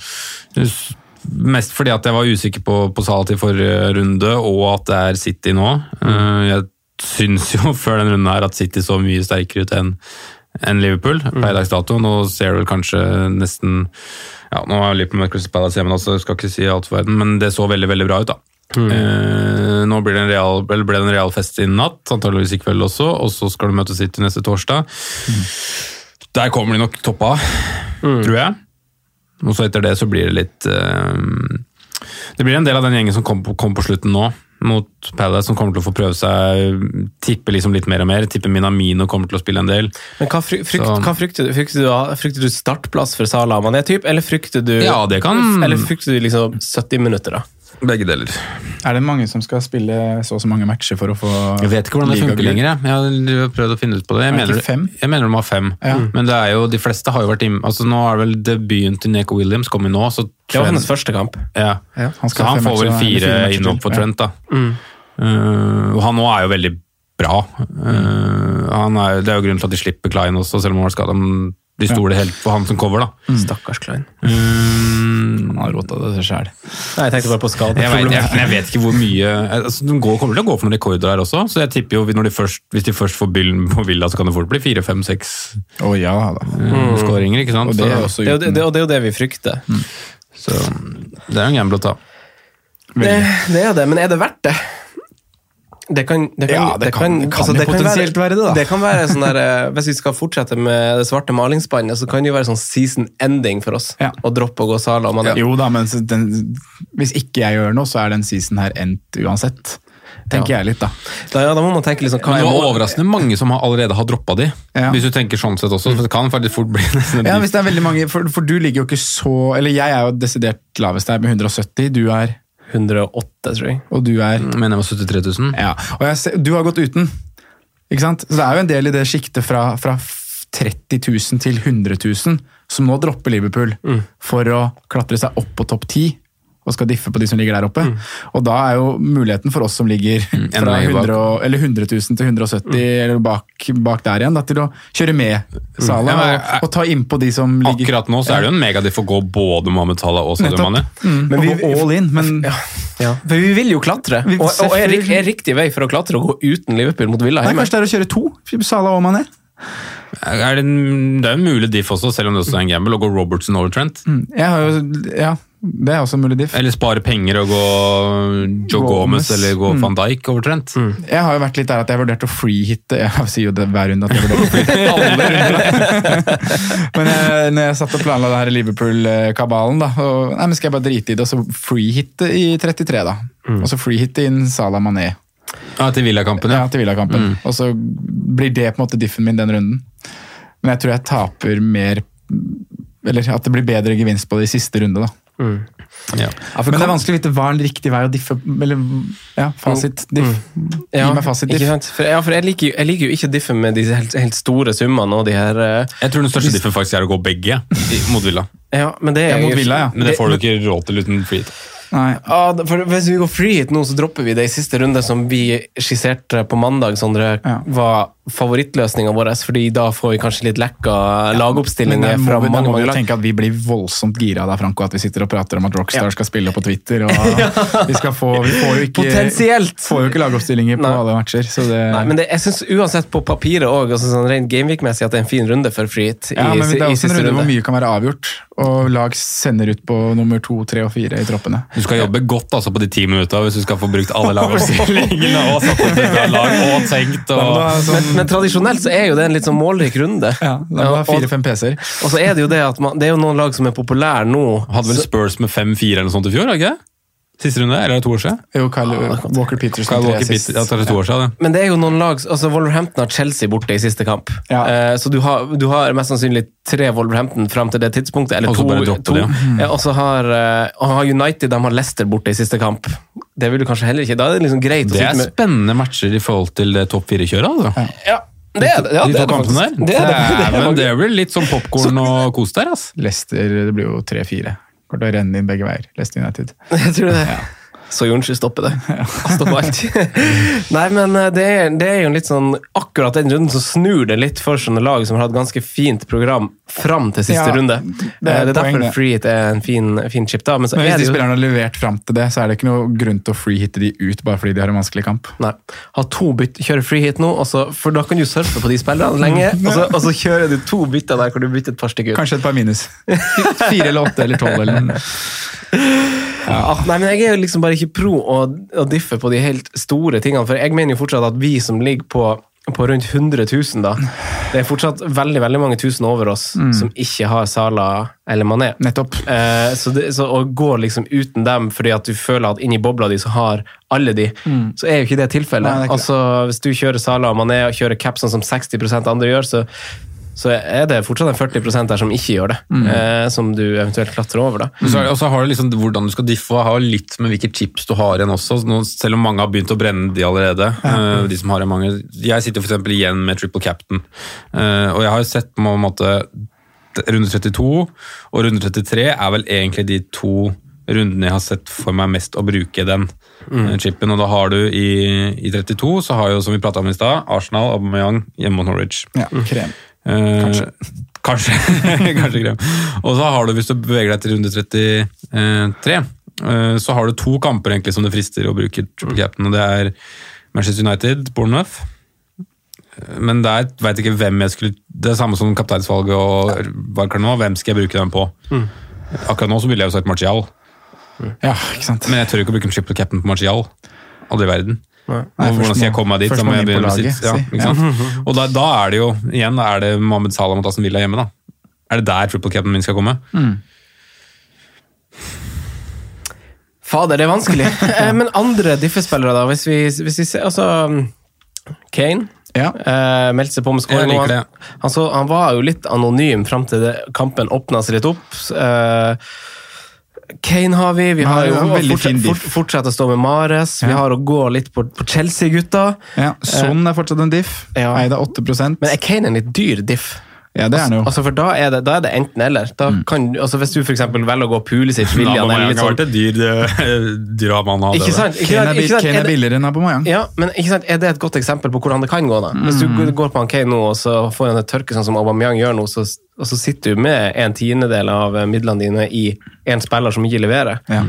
[SPEAKER 1] mest fordi at jeg var usikker på, på Salat i forrige runde, og at det er City nå. Mm. jeg syns jo før den runden her at City så mye sterkere ut enn enn Liverpool per mm. dags dato. Nå ser du kanskje nesten ja, Nå er Liverpool med Crystal Palace hjemme, så skal ikke si alt for verden, men det så veldig veldig bra ut. da. Mm. Eh, nå blir det en real, ble det en real fest i natt, antageligvis i kveld også, og så skal du møte City neste torsdag. Mm. Der kommer de nok toppa, mm. tror jeg. Og så etter det så blir det litt eh, Det blir en del av den gjengen som kom på, kom på slutten nå mot Palace, som kommer til å få prøve seg. Tipper liksom litt mer og mer. Tipper Minamino kommer til å spille en del.
[SPEAKER 2] Men Hva, frykt, hva frykter, du? Frykter du, frykter du startplass for Salah Mané-typ, eller frykter du
[SPEAKER 1] Ja, det kan...
[SPEAKER 2] Eller frykter du liksom 70 minutter, da?
[SPEAKER 1] Begge deler.
[SPEAKER 3] Er det mange som skal spille så og så mange matcher for å få
[SPEAKER 1] Jeg vet ikke hvordan det funker lenger. Jeg har prøvd å finne ut på det. Jeg, mener,
[SPEAKER 3] fem?
[SPEAKER 1] jeg mener de har fem. Ja. Men det er jo, de fleste har jo vært inne altså Nå er vel debuten til Neko Williams kommet nå. Så
[SPEAKER 2] det var hennes første kamp.
[SPEAKER 1] Ja. ja han så han får vel fire, fire innhopp for Trent. da. Mm. Uh, og han nå er jo veldig bra. Uh, er, det er jo grunnen til at de slipper Klein også, selv om han var skada. De stoler helt på han som cover, da.
[SPEAKER 2] Mm. Stakkars Klein.
[SPEAKER 3] Mm. Han har rota det sjæl.
[SPEAKER 2] Jeg tenkte bare på skade.
[SPEAKER 1] Jeg, vet, jeg, jeg vet ikke hvor mye altså, De går, kommer til å gå for noen rekorder her også, så jeg tipper jo de først, hvis de først får byllen på Villa, så kan det fort bli fire, fem, seks
[SPEAKER 3] oh, ja,
[SPEAKER 1] mm. skåringer. ikke sant?
[SPEAKER 2] Og det, er så, det, det, og det er jo det vi frykter. Mm.
[SPEAKER 1] Så det er jo en gamble å ta.
[SPEAKER 2] Det, det er det, men er det verdt det? Det kan, det kan,
[SPEAKER 3] ja, det kan, det kan, altså, det kan potensielt være, være, det, da.
[SPEAKER 2] Det kan være sånn der, eh, Hvis vi skal fortsette med det svarte malingsspannet, så kan det jo være sånn season ending for oss. Ja. Å droppe å gå Sala.
[SPEAKER 3] Ja. Jo da, men den, hvis ikke jeg gjør noe, så er den season her endt uansett. Tenker jeg litt, da.
[SPEAKER 2] da. Ja, da må man tenke liksom,
[SPEAKER 1] kan Det er overraskende mange som allerede har droppa de. Hvis du tenker sånn sett også. For det kan faktisk fort bli nesten
[SPEAKER 3] Ja, hvis det er veldig mange, for, for, du ligger jo ikke så Eller jeg er jo desidert lavest her med 170. Du er
[SPEAKER 2] 108, tror jeg.
[SPEAKER 3] Og du er
[SPEAKER 1] Mener jeg var 73 000.
[SPEAKER 3] Ja, og jeg, du har gått uten. Ikke sant? Så det er jo en del i det sjiktet fra, fra 30 000 til 100 000 som nå dropper Liverpool mm. for å klatre seg opp på topp 10 og skal diffe på de som ligger der oppe. Mm. Og da er jo muligheten for oss som ligger mm, fra 100, eller 100 000 til 170 mm. eller bak, bak, der igjen, da, til å kjøre med Salah mm. og, og, ta innpå de som ligger
[SPEAKER 1] Akkurat nå så er det jo en megadiff å gå både Mohammed Salah og Sadio Mane.
[SPEAKER 3] Mm. Men vi, gå all in, men
[SPEAKER 2] ja. ja. For vi vil jo klatre, vi, og, og er, er, riktig vei for å klatre å gå uten Liverpool mot Villa
[SPEAKER 3] hjemme. Kanskje det er å kjøre to, Salah og Mané?
[SPEAKER 1] Er det, en, det er en mulig diff også, selv om det også er en gamble, å gå Robertson over Trent.
[SPEAKER 3] Mm. Jeg har jo, ja, det er også en mulig diff.
[SPEAKER 1] Eller spare penger og gå Joe Gomez eller gå mm. van Dijk over Trent. Mm.
[SPEAKER 3] Jeg har jo vært litt der at jeg vurderte å freehitte Jeg sier jo det hver runde at jeg vurderte å freehitte Men jeg, når jeg satt og planla det her Liverpool-kabalen, da og, nei, men skal jeg bare drite i det og så freehitte i 33, da. Mm. Og så freehitte inn Salah Mané.
[SPEAKER 1] Ja, Til Villakampen,
[SPEAKER 3] ja. ja til Villakampen. Mm. Og så blir det på en måte diffen min den runden. Men jeg tror jeg taper mer Eller at det blir bedre gevinst på det i siste runde, da. Mm. Ja. Ja, Men det er vanskelig å vite hva er en riktig vei å diffe Eller ja, fasit. Diff. Mm.
[SPEAKER 2] Gi meg fasit diff. For, ja, for jeg liker, jeg liker, jo ikke å diffe med disse helt, helt, store summene og de her uh,
[SPEAKER 1] Jeg tror den største diffen faktisk er å gå begge mot Villa.
[SPEAKER 2] Ja, men det,
[SPEAKER 3] er, mot Villa, ja.
[SPEAKER 1] Men det får du ikke råd til uten free.
[SPEAKER 2] Ah, for Hvis vi går free hit nå, så dropper vi det i siste runde som vi skisserte på mandag, Sondre, ja. var favorittløsninga vår, fordi da får vi kanskje litt lekka ja, lagoppstillinger fra
[SPEAKER 3] vi,
[SPEAKER 2] mange, mange
[SPEAKER 3] lag. tenke at Vi blir voldsomt gira da, Franco, at vi sitter og prater om at Rockstar ja. skal spille på Twitter. vi, få, vi får jo ikke,
[SPEAKER 2] Potensielt!
[SPEAKER 3] Får jo ikke lagoppstillinger på Nei. alle matcher. Det,
[SPEAKER 2] Nei, men det, jeg synes uansett på papiret òg, altså sånn rent gameweek-messig, at det er en fin runde for Freehit.
[SPEAKER 3] Ja, men det er også en runde hvor mye kan være avgjort, og lag sender ut på nummer to, tre og fire i troppene.
[SPEAKER 1] Du skal jobbe godt altså på de ti minutter hvis du skal få brukt alle lagoppstillingene og satt opp et bra lag og tenkt. Og
[SPEAKER 2] men tradisjonelt så er jo det en litt sånn målrik runde.
[SPEAKER 3] Ja, det var fire-fem PC-er.
[SPEAKER 2] Og så er det jo det at man, det er jo noen lag som er populære nå.
[SPEAKER 1] Hadde vel Spurs med fem-fire eller noe sånt i fjor? ikke? Siste runde, eller er det to år siden?
[SPEAKER 3] Jo, Kyle ah, Walker Peters.
[SPEAKER 1] Kyle Walker Peters, ja, det er to år siden,
[SPEAKER 2] det. Men det er jo noen lag altså Wolverhampton har Chelsea borte i siste kamp. Ja. Uh, så du har, du har, mest sannsynlig tre Wolverhampton fram til det tidspunktet. Eller to.
[SPEAKER 1] to. Det, ja.
[SPEAKER 2] ja, og så har, uh, har, United de har Leicester borte i siste kamp. Det vil du kanskje heller ikke. Da er det liksom greit
[SPEAKER 1] Det er spennende matcher i forhold til det topp fire-kjøret. altså.
[SPEAKER 2] Ja. Det er det, ja,
[SPEAKER 1] de
[SPEAKER 2] to
[SPEAKER 1] kampene der. Det, er det, det, det blir litt sånn popkorn og kos der. altså.
[SPEAKER 3] Leicester det blir jo 3-4. Kommer til å renne inn begge veier. Leicester United.
[SPEAKER 2] Jeg tror det. Så Jonsi stopper det. Stopper alt. Nei, men eh, det er, det er jo litt sånn Akkurat den runden så snur det litt for sånne lag som har hatt ganske fint program fram til siste
[SPEAKER 3] Ja,
[SPEAKER 2] runde.
[SPEAKER 3] det er
[SPEAKER 2] Eh, det er derfor freehit er en fin, fin chip, da. Men så
[SPEAKER 3] Men hvis de
[SPEAKER 2] jo
[SPEAKER 3] spillerne har levert fram til det, så er det ikke noe grunn til å freehitte de ut bare fordi de har en vanskelig kamp.
[SPEAKER 2] Nei. Ha to bytt, kjøre freehit nå, så, for da kan du surfe på de spillerne lenge. Og så, og så kjører du to bytter der hvor du bytter et par stykker ut.
[SPEAKER 3] Kanskje et par minus. Fire eller åtte eller tolv eller noe.
[SPEAKER 2] Ah, nei, men Jeg er jo liksom bare ikke pro å, å diffe på de helt store tingene. For jeg mener jo fortsatt at vi som ligger på, på rundt 100 000, da Det er fortsatt veldig veldig mange tusen over oss som ikke har Sala eller Mané.
[SPEAKER 3] Nettopp.
[SPEAKER 2] Eh, så, det, så å gå liksom uten dem fordi at du føler at inni bobla di så har alle de, så er jo ikke det tilfellet.
[SPEAKER 3] Nei, det ikke
[SPEAKER 2] altså, Hvis du kjører Sala og Mané og kjører cap sånn som 60% andre gjør, så så er det fortsatt en 40% der som ikke gjør det, eh, som du eventuelt klatrer over. da.
[SPEAKER 1] Så- Og så har du liksom hvordan du skal diffe, og har litt med hvilke chips du har igjen også. Nå, selv om mange har begynt å brenne de allerede. eh, de som har igjen mange. Jeg sitter eksempel igjen med triple captain, eh, og jeg har jo sett på en måte runde 32 og runde 33 er vel egentlig de to rundene jeg har sett for meg mest å bruke den mm. chipen. Og da har du i, i 32, så har jo, som vi prata om i stad, Arsenal, Aubameyang hjemme mot Norwich.
[SPEAKER 3] Ja, krem.
[SPEAKER 1] Kanskje. Kanskje. Kanskje krem. Og så har du, hvis du beveger deg til runde 33, eh, så har du to kamper egentlig som det frister å bruke triple cap'n. og det er Manchester United, Bournemouth. Men der veit ikke hvem jeg skulle Det er samme som kapteinsvalget og Barker nå. Hvem skal jeg bruke den på? Akkurat nå så ville jeg jo sagt Martial,
[SPEAKER 3] Ja, ikke sant.
[SPEAKER 1] men jeg tør ikke å bruke triple cap'n på Martial. Aldri i verden.
[SPEAKER 3] Nei,
[SPEAKER 1] hvordan skal jeg komme meg dit?
[SPEAKER 3] først
[SPEAKER 1] Da må jeg begynne å
[SPEAKER 3] laget,
[SPEAKER 1] sitte- ja,
[SPEAKER 3] si.
[SPEAKER 1] Og da, da er det jo igjen da er det Mohammed Salah mot Aston Villa hjemme. da. Er det der triple capen min skal komme?
[SPEAKER 2] Fader, det er vanskelig. Eh, Men andre diffespillere, da? Hvis vi, hvis vi ser Altså Kane
[SPEAKER 3] Ja.
[SPEAKER 2] Uh, meldte seg på med scoring. Han, han, han var jo litt anonym fram til det, kampen åpna seg litt opp. Eh, Kane har vi. Vi har
[SPEAKER 3] Ja,
[SPEAKER 2] jo
[SPEAKER 3] ja,
[SPEAKER 2] fortsatt, fort, fortsatt å stå med Mares. Vi har å gå litt på, på Chelsea-gutta.
[SPEAKER 3] ja. Sånn er fortsatt en diff.
[SPEAKER 2] Ja.
[SPEAKER 3] Eid av 8%
[SPEAKER 2] Men er Kane en litt dyr diff?
[SPEAKER 3] Ja, det er han jo.
[SPEAKER 2] Altså, for da er det, da er det enten eller. Da kan, altså, hvis du eksempel velger å gå Pulisic, William eller litt sånn
[SPEAKER 1] et dyr, dyr han mann.
[SPEAKER 2] Ikke sant? Ikke
[SPEAKER 3] Kane
[SPEAKER 2] sant?
[SPEAKER 3] er,
[SPEAKER 2] Ikke sant?
[SPEAKER 3] Kane
[SPEAKER 2] Er
[SPEAKER 3] er
[SPEAKER 2] det-
[SPEAKER 3] billigere enn Aubameyang.
[SPEAKER 2] Ja, men ikke sant, Er det et godt eksempel på hvordan det kan gå? da? Hvis du
[SPEAKER 3] Mm.
[SPEAKER 2] går på Kane nå, og så får han et tørke sånn som Aubameyang gjør nå, så, og så sitter du med en tiendedel av eh, midlene dine i en spiller som ikke leverer.
[SPEAKER 3] Ja.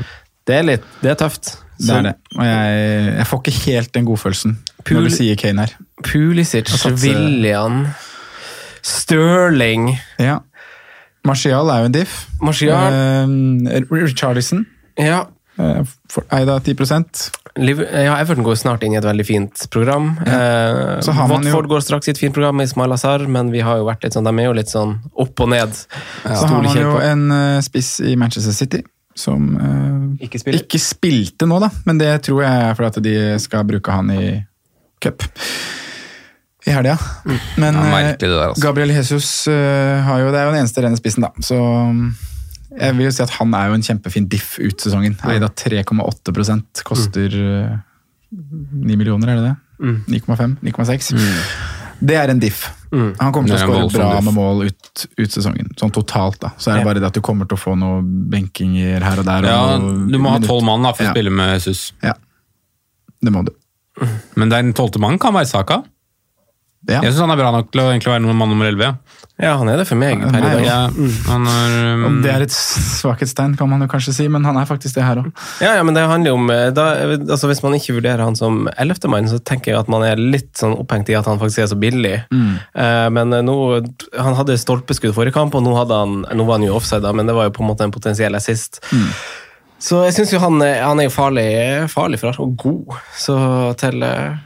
[SPEAKER 2] Det er litt, det er tøft.
[SPEAKER 3] Det er det. Og jeg, jeg får ikke helt den godfølelsen
[SPEAKER 2] Pul-
[SPEAKER 3] når du sier Kane her.
[SPEAKER 2] Pulisic, William, Stirling
[SPEAKER 3] Ja. Martial er jo en diff.
[SPEAKER 2] Martial.
[SPEAKER 3] Uh, Richarlison
[SPEAKER 2] ja.
[SPEAKER 3] Uh, eid av 10
[SPEAKER 2] Liv- ja, Everton går snart inn i et veldig fint program. Eh,
[SPEAKER 3] Så har man jo-
[SPEAKER 2] går straks i et fint program med Ismail Azar, men vi har jo vært litt sånn, de er jo litt sånn opp og ned.
[SPEAKER 3] Så har man jo en uh, spiss i Manchester City som uh,
[SPEAKER 2] Ikke
[SPEAKER 3] ikke spilte nå, da. Men det tror jeg er fordi at de skal bruke han i cup. I helga. Men
[SPEAKER 1] Ja,
[SPEAKER 3] eh,
[SPEAKER 1] altså.
[SPEAKER 3] Gabriel Jesus eh, har jo, det er jo den eneste rene spissen, da. Så mm, jeg vil jo si at han er jo en kjempefin diff ut sesongen. Eida 3,8 koster eh, 9 millioner, er det det? 9,5? 9,6? Det er en diff. Han kommer til å skåre bra
[SPEAKER 1] diff.
[SPEAKER 3] med mål ut, ut sesongen, sånn totalt. da. Så er det bare det at du kommer til å få noe benkinger her og der. Og ja,
[SPEAKER 1] Du må ha tolv mann da, for
[SPEAKER 3] Ja.
[SPEAKER 1] å spille med Jesus.
[SPEAKER 3] Ja, det må du.
[SPEAKER 1] Men den tolvte mannen kan være Saka.
[SPEAKER 3] Ja.
[SPEAKER 1] Jeg syns han er bra nok til å egentlig være mann nummer elleve.
[SPEAKER 2] Ja, han er det for meg.
[SPEAKER 3] Nei.
[SPEAKER 1] Ja, han er, um,
[SPEAKER 3] Det er et svakhetstegn, kan man jo kanskje si, men han er faktisk det her òg.
[SPEAKER 2] Ja, ja, men det handler om eh, da, altså Hvis man ikke vurderer han som ellevtemann, så tenker jeg at man er litt sånn opphengt i at han faktisk er så billig. Eh, men eh, nå Han hadde stolpeskudd forrige kamp, og nå, hadde han, nå var han jo offside, da, men det var jo på en måte en potensiell assist. Så jeg syns jo han, han er jo farlig, farlig for oss, og god. Så til eh,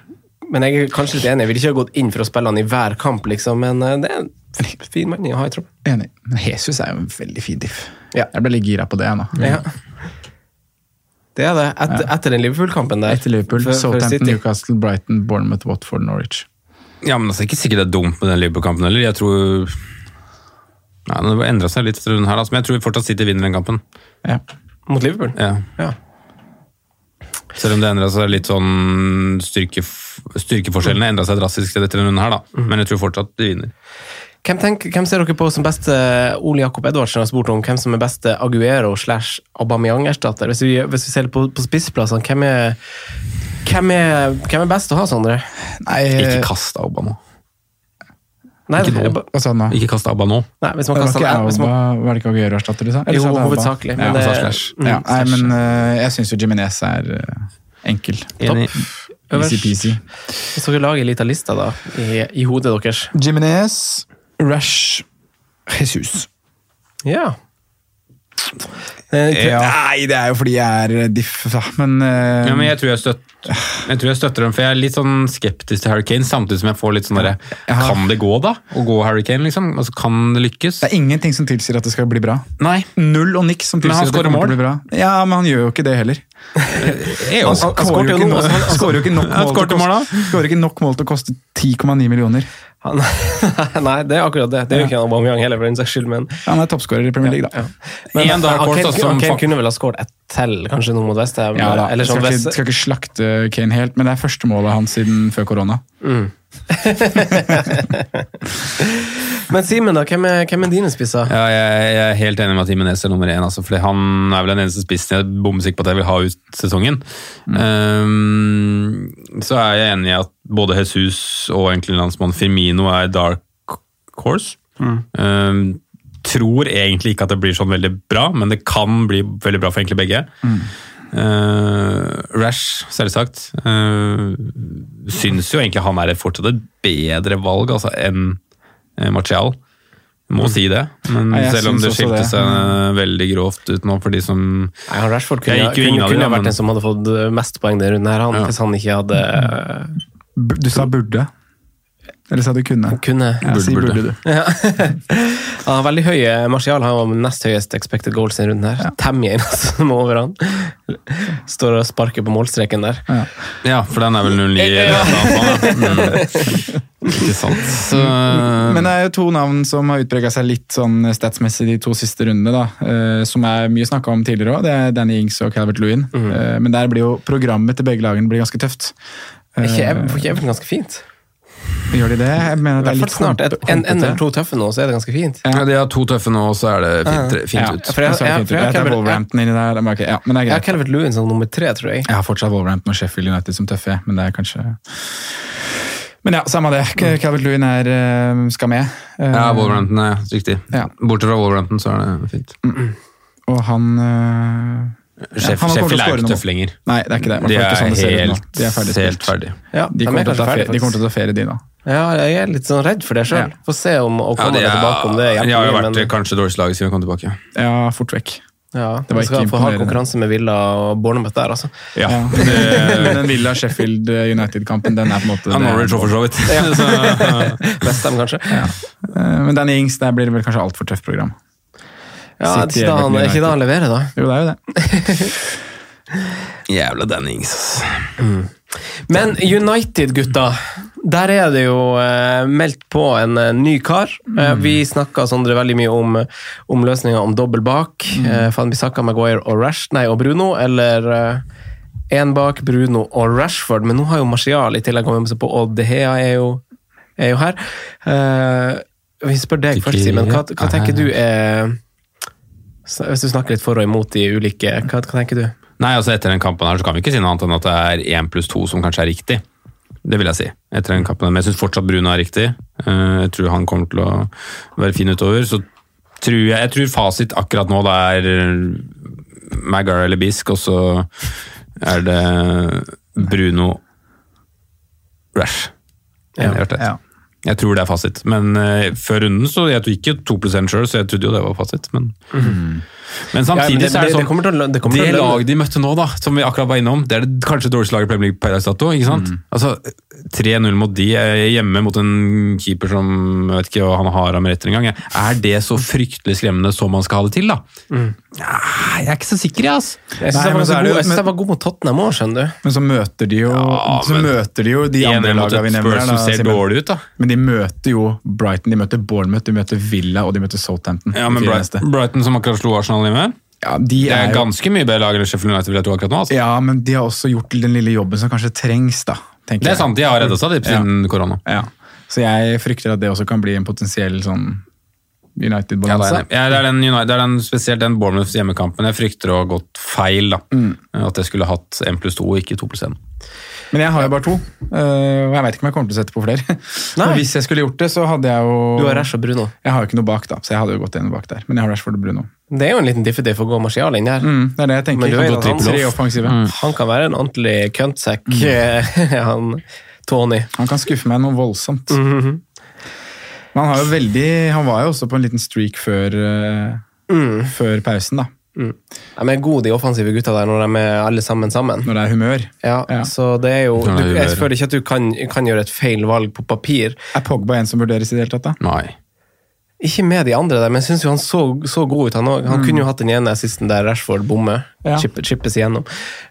[SPEAKER 2] Men jeg er kanskje litt enig, jeg ville ikke ha gått inn for å spille han i hver kamp, liksom, men eh, det er en fin mann å ha i troppen.
[SPEAKER 3] Enig. Men Jesus er jo en veldig fin diff.
[SPEAKER 2] Ja.
[SPEAKER 3] Jeg ble litt gira på det nå.
[SPEAKER 2] Ja. Det er det. Etter, etter den Liverpool-kampen der.
[SPEAKER 3] Etter Liverpool,
[SPEAKER 2] for- for
[SPEAKER 3] Southampton,
[SPEAKER 2] City.
[SPEAKER 3] Newcastle, Brighton, Bournemouth, Watford, Norwich.
[SPEAKER 1] Ja, men altså, ikke sikkert det er dumt med den Liverpool-kampen heller. Jeg tror Nei, Det endra seg litt etter runden her, da, men jeg tror vi fortsatt City vinner den kampen.
[SPEAKER 3] Ja.
[SPEAKER 2] Mot Liverpool?
[SPEAKER 1] Ja.
[SPEAKER 2] Ja.
[SPEAKER 1] Selv om det endra seg litt sånn styrke, Styrkeforskjellene endra seg drastisk etter denne runden her, da. Men jeg tror fortsatt de vinner.
[SPEAKER 2] Hvem, tenker, hvem ser dere på som beste Ole Jakob Edvardsen har spurt om hvem som er beste Aguero slash Aubameyang-erstatter? Hvis, vi- hvis vi ser på, på spissplassene, hvem hvem, hvem er best å ha, Sondre?
[SPEAKER 3] Nei,
[SPEAKER 1] Ikke kast Abba nå.
[SPEAKER 2] Nei,
[SPEAKER 1] Ikke nå.
[SPEAKER 3] nå?
[SPEAKER 1] Ikke kast Abba nå.
[SPEAKER 2] nei hvis man
[SPEAKER 3] Det var
[SPEAKER 2] kaster
[SPEAKER 3] ikke
[SPEAKER 2] en hvis man,
[SPEAKER 3] var det ikke Aguero-erstatter du sa? Eller
[SPEAKER 2] Jo, hovedsakelig, men
[SPEAKER 3] Ja,
[SPEAKER 2] det- mm,
[SPEAKER 3] ja, nei, men eh, jeg syns jo Jiminez er eh, enkel.
[SPEAKER 1] Enig.
[SPEAKER 3] Easy-peasy.
[SPEAKER 2] Hvis dere lager en liten liste da, i, i hodet deres
[SPEAKER 3] Jiminez, Rush, Jesus.
[SPEAKER 2] Ja. Eh,
[SPEAKER 3] Nei, det er jo fordi jeg er diff, da. Men, uh,
[SPEAKER 1] Ja, men jeg tror jeg, støtter, jeg tror jeg støtter dem, for jeg er litt sånn skeptisk til Harry Kane, samtidig som jeg får litt sånn derre Kan det gå, da? Å gå Harry Kane, liksom? Altså, kan det lykkes?
[SPEAKER 3] det er ingenting som tilsier at det skal bli bra.
[SPEAKER 1] Nei.
[SPEAKER 3] Null og niks som tilsier at det kommer mål. til å bli bra. Ja, men han gjør jo ikke det heller. Han skårer jo
[SPEAKER 2] altså,
[SPEAKER 3] han skårer jo ikke nok mål til å koste 10,9 millioner.
[SPEAKER 2] Han, nei, det er akkurat det. Det er jo ikke en Aubameyang heller, for den saks skyld, men,
[SPEAKER 3] Han er toppskårer i Premier League, da.
[SPEAKER 2] men
[SPEAKER 1] En dark
[SPEAKER 2] han- Kane,
[SPEAKER 1] som
[SPEAKER 2] Kane kunne vel ha skåret ett til, kanskje noe mot Westham?
[SPEAKER 3] Ja, da.
[SPEAKER 2] eller
[SPEAKER 3] skal,
[SPEAKER 2] sånn
[SPEAKER 3] ikke, skal ikke slakte Kane helt, men det er første målet hans siden før korona.
[SPEAKER 2] Men Simen, da, hvem er, hvem er dine spisser?
[SPEAKER 1] Ja, jeg, jeg er helt enig med at Jimenez er nummer én. Altså, fordi han er vel den eneste spissen jeg er bombesikker på at jeg vil ha ut sesongen. Um, så er jeg enig i at både Jesus og egentlig landsmann Firmino er dark horse. Um, tror egentlig ikke at det blir sånn veldig bra, men det kan bli veldig bra for egentlig begge. Uh, Rash, selvsagt. Uh, syns jo egentlig han er fortsatt et bedre valg altså, enn Martial. Må si det, men
[SPEAKER 3] Nei,
[SPEAKER 1] selv om det skilte
[SPEAKER 3] det.
[SPEAKER 1] seg veldig grovt ut nå for de som
[SPEAKER 2] Nei, han Rashford kunne,
[SPEAKER 1] Jeg
[SPEAKER 2] kunne, kunne
[SPEAKER 1] da,
[SPEAKER 2] vært den som hadde fått mest poeng denne runden, her, han,
[SPEAKER 1] Ja.
[SPEAKER 2] hvis han ikke hadde
[SPEAKER 3] Du sa burde. Eller sa du kunne?
[SPEAKER 2] kunne.
[SPEAKER 3] Ja, si
[SPEAKER 1] Burde,
[SPEAKER 3] burde,
[SPEAKER 1] burde.
[SPEAKER 3] du.
[SPEAKER 2] Ja. ja, veldig høye. Martial har jo nest høyest expected goals i runden her. Temje eneste som er over han. Står og sparker på målstreken der.
[SPEAKER 1] Ja, for den er vel 09 eller noe sånt. da. Mm. Ikke sant. Så,
[SPEAKER 3] Men det er jo to navn som har utprega seg litt sånn statsmessig de to siste rundene. da, eh, Som er mye snakka om tidligere òg. Det er Danny Ings og Calvert Lewin. Mm. Men der blir jo programmet til begge lagene blir ganske tøft.
[SPEAKER 2] Er ikke
[SPEAKER 3] Eh,
[SPEAKER 2] får ikke Everton ganske fint?
[SPEAKER 3] Gjør de det? Jeg mener det er litt
[SPEAKER 2] snart. Et, en, en eller to tøffe nå, så er det ganske fint.
[SPEAKER 1] ja, de har to tøffe nå, og så er det fint, fint
[SPEAKER 3] Ja,
[SPEAKER 1] ut.
[SPEAKER 2] for jeg- jeg- for jeg-
[SPEAKER 3] Jeg
[SPEAKER 2] jeg-
[SPEAKER 3] Wolverhampton inni der. men ok, Ja, men det er
[SPEAKER 2] Jeg har. Calvert Lewin som nummer tre, tror jeg.
[SPEAKER 3] Jeg har fortsatt Wolverhampton og Sheffield United som tøffe, men det er kanskje Men ja, samme det. Calvert Lewin er, eh, skal med. Eh,
[SPEAKER 1] Ja, Wolverhampton er riktig.
[SPEAKER 3] Ja.
[SPEAKER 1] Bortsett fra Wolverhampton, så er det fint.
[SPEAKER 3] Og han eh,
[SPEAKER 1] Sheff-
[SPEAKER 3] han kommer til å
[SPEAKER 1] Sheffield er ikke tøff lenger.
[SPEAKER 3] Nei, det er ikke det.
[SPEAKER 1] De er
[SPEAKER 3] ikke sånn det
[SPEAKER 1] helt,
[SPEAKER 3] De er ferdig
[SPEAKER 1] helt ferdig.
[SPEAKER 2] Ja,
[SPEAKER 3] De kommer, ta ferie, de kommer til å ta ferie, de nå.
[SPEAKER 2] Ja, jeg er litt sånn redd for det sjøl.
[SPEAKER 3] Ja.
[SPEAKER 2] Få se om å komme ja, tilbake om det
[SPEAKER 1] de har jo vært
[SPEAKER 2] men-
[SPEAKER 1] kanskje dårligst laget siden vi kom tilbake.
[SPEAKER 3] Ja, fort vekk.
[SPEAKER 2] Ja,
[SPEAKER 3] Det var
[SPEAKER 2] vi skal få ha konkurranse med Villa og Bournemouth der, altså.
[SPEAKER 1] Ja,
[SPEAKER 3] Ja. Men den Villa Sheffield United-kampen, den er på en måte
[SPEAKER 1] Ja, Norwich òg, for så vidt. Best
[SPEAKER 2] dem kanskje.
[SPEAKER 3] Eh, Men Danny Ings, der blir det vel kanskje altfor tøft program.
[SPEAKER 2] Ja,
[SPEAKER 3] er
[SPEAKER 2] ikke han, ikke da han leverer, da.
[SPEAKER 3] Jo, det er jo det.
[SPEAKER 1] jævla Dennings. Mm.
[SPEAKER 2] Men United, gutta. Der er det jo eh, meldt på en eh, ny kar. Eh, vi snakka Sondre veldig mye om, om løsninga om dobbel bak. Eh, Van Bissaka, Maguire og Rash, nei, og Bruno. Eller én bak Bruno og Rashford. Men nå har jo Martial i tillegg kommet med seg på, og De Hea er jo, er jo her. Eh, vi spør deg først, Simen. Hva, hva
[SPEAKER 1] er
[SPEAKER 2] tenker du er Hvis du snakker litt for og imot de ulike, hva, hva tenker du?
[SPEAKER 1] Nei, altså Etter den kampen her så kan vi ikke si noe annet enn at det er én pluss to som kanskje er riktig. Det vil jeg si. Etter den kampen. Men jeg syns fortsatt Bruno er riktig. Eh, Jeg tror han kommer til å være fin utover. Så tror jeg, jeg tror fasit akkurat nå det er Magar eller Bisk, og så er det Bruno Rash.
[SPEAKER 2] Ja,
[SPEAKER 3] Ja.
[SPEAKER 1] Jeg tror det er fasit. Men uh, før runden så jeg ikke 2 sjøl, så jeg trodde jo det var fasit. Men, men samtidig
[SPEAKER 2] Ja, men det-
[SPEAKER 1] så er det
[SPEAKER 2] det-
[SPEAKER 1] sånn
[SPEAKER 2] det det å
[SPEAKER 1] det laget de møtte nå, da, som vi akkurat var innom, det er det kanskje dårligste laget i Premier League per dags dato. ikke sant? Altså, 3-0 mot de er hjemme mot en keeper som jeg vet ikke hva han har av meriter engang. Er det så fryktelig skremmende som man skal ha det til, da? Ja, jeg er ikke så sikker, jeg, altså.
[SPEAKER 2] Jeg syns
[SPEAKER 3] Nei,
[SPEAKER 2] jeg, var
[SPEAKER 3] så
[SPEAKER 2] god-
[SPEAKER 3] jo-
[SPEAKER 2] jeg synes jeg var god mot Tottenham òg, skjønner du.
[SPEAKER 3] Men så møter de jo,
[SPEAKER 1] Ja,
[SPEAKER 3] så
[SPEAKER 1] men-
[SPEAKER 3] møter de jo de andre
[SPEAKER 1] 1-1 mot
[SPEAKER 3] lagene vi
[SPEAKER 1] et
[SPEAKER 3] nevner.
[SPEAKER 1] Spurs
[SPEAKER 3] her,
[SPEAKER 1] som
[SPEAKER 3] da,
[SPEAKER 1] ser
[SPEAKER 3] Simen.
[SPEAKER 1] dårlig ut, da.
[SPEAKER 3] Men de møter jo Brighton, de møter Bournemouth, de møter Villa og de møter Southampton.
[SPEAKER 1] Ja,
[SPEAKER 3] de
[SPEAKER 1] men
[SPEAKER 3] fire
[SPEAKER 1] Brighton,
[SPEAKER 3] neste.
[SPEAKER 1] Brighton som akkurat slo Arsenal hjemme,
[SPEAKER 3] Ja, de
[SPEAKER 1] det er
[SPEAKER 3] er jo,
[SPEAKER 1] ganske mye bedre lag enn Sheffield United vil jeg tro akkurat nå. altså.
[SPEAKER 3] ja, men de har også gjort den lille jobben som kanskje trengs, da. tenker
[SPEAKER 1] Det er
[SPEAKER 3] jeg.
[SPEAKER 1] sant, de har redda seg de, siden korona.
[SPEAKER 3] Ja. Så jeg frykter at det også kan bli en potensiell sånn United-balanse.
[SPEAKER 1] ja, det, er den United, det er den, spesielt den Bournemouth hjemmekampen jeg frykter å ha gått feil. da. At jeg skulle hatt 1 pluss 2 og ikke 2 pluss 1.
[SPEAKER 3] Men jeg har jo bare to, øh, og jeg vet ikke om jeg kommer til å sette på flere. Hvis jeg skulle gjort det, så hadde jeg jo
[SPEAKER 2] Du har Rash og Bruno.
[SPEAKER 3] Jeg har jo ikke noe bak, da, så jeg hadde jo gått en bak der. Men jeg har Rashford og Bruno.
[SPEAKER 2] Det er jo en liten diffediff å gå Martial inn her.
[SPEAKER 3] Mm, det er det jeg tenker.
[SPEAKER 2] Men du er
[SPEAKER 3] jo
[SPEAKER 2] at
[SPEAKER 3] gå
[SPEAKER 2] han-
[SPEAKER 3] trippel Tre offensive.
[SPEAKER 2] Han kan være en ordentlig køntsekk, han Tony.
[SPEAKER 3] Han kan skuffe meg noe voldsomt.
[SPEAKER 2] Mhm.
[SPEAKER 3] Men han, har jo veldig, han var jo også på en liten streak før, øh,
[SPEAKER 2] Mm.
[SPEAKER 3] før pausen, da.
[SPEAKER 2] De er gode, de offensive gutta der, når de er alle sammen sammen.
[SPEAKER 3] Når det er humør.
[SPEAKER 2] Ja,
[SPEAKER 3] Ja.
[SPEAKER 2] så det er jo du, Jeg føler ikke at du kan, kan gjøre et feil valg på papir.
[SPEAKER 3] Er Pogba en som vurderes i det hele tatt, da?
[SPEAKER 1] Nei.
[SPEAKER 2] Ikke med de andre der, men jeg syns han så, så god ut, han òg. Han kunne jo hatt den ene assisten der Rashford bommer.
[SPEAKER 3] Ja.
[SPEAKER 2] Chippe, chippes igjennom.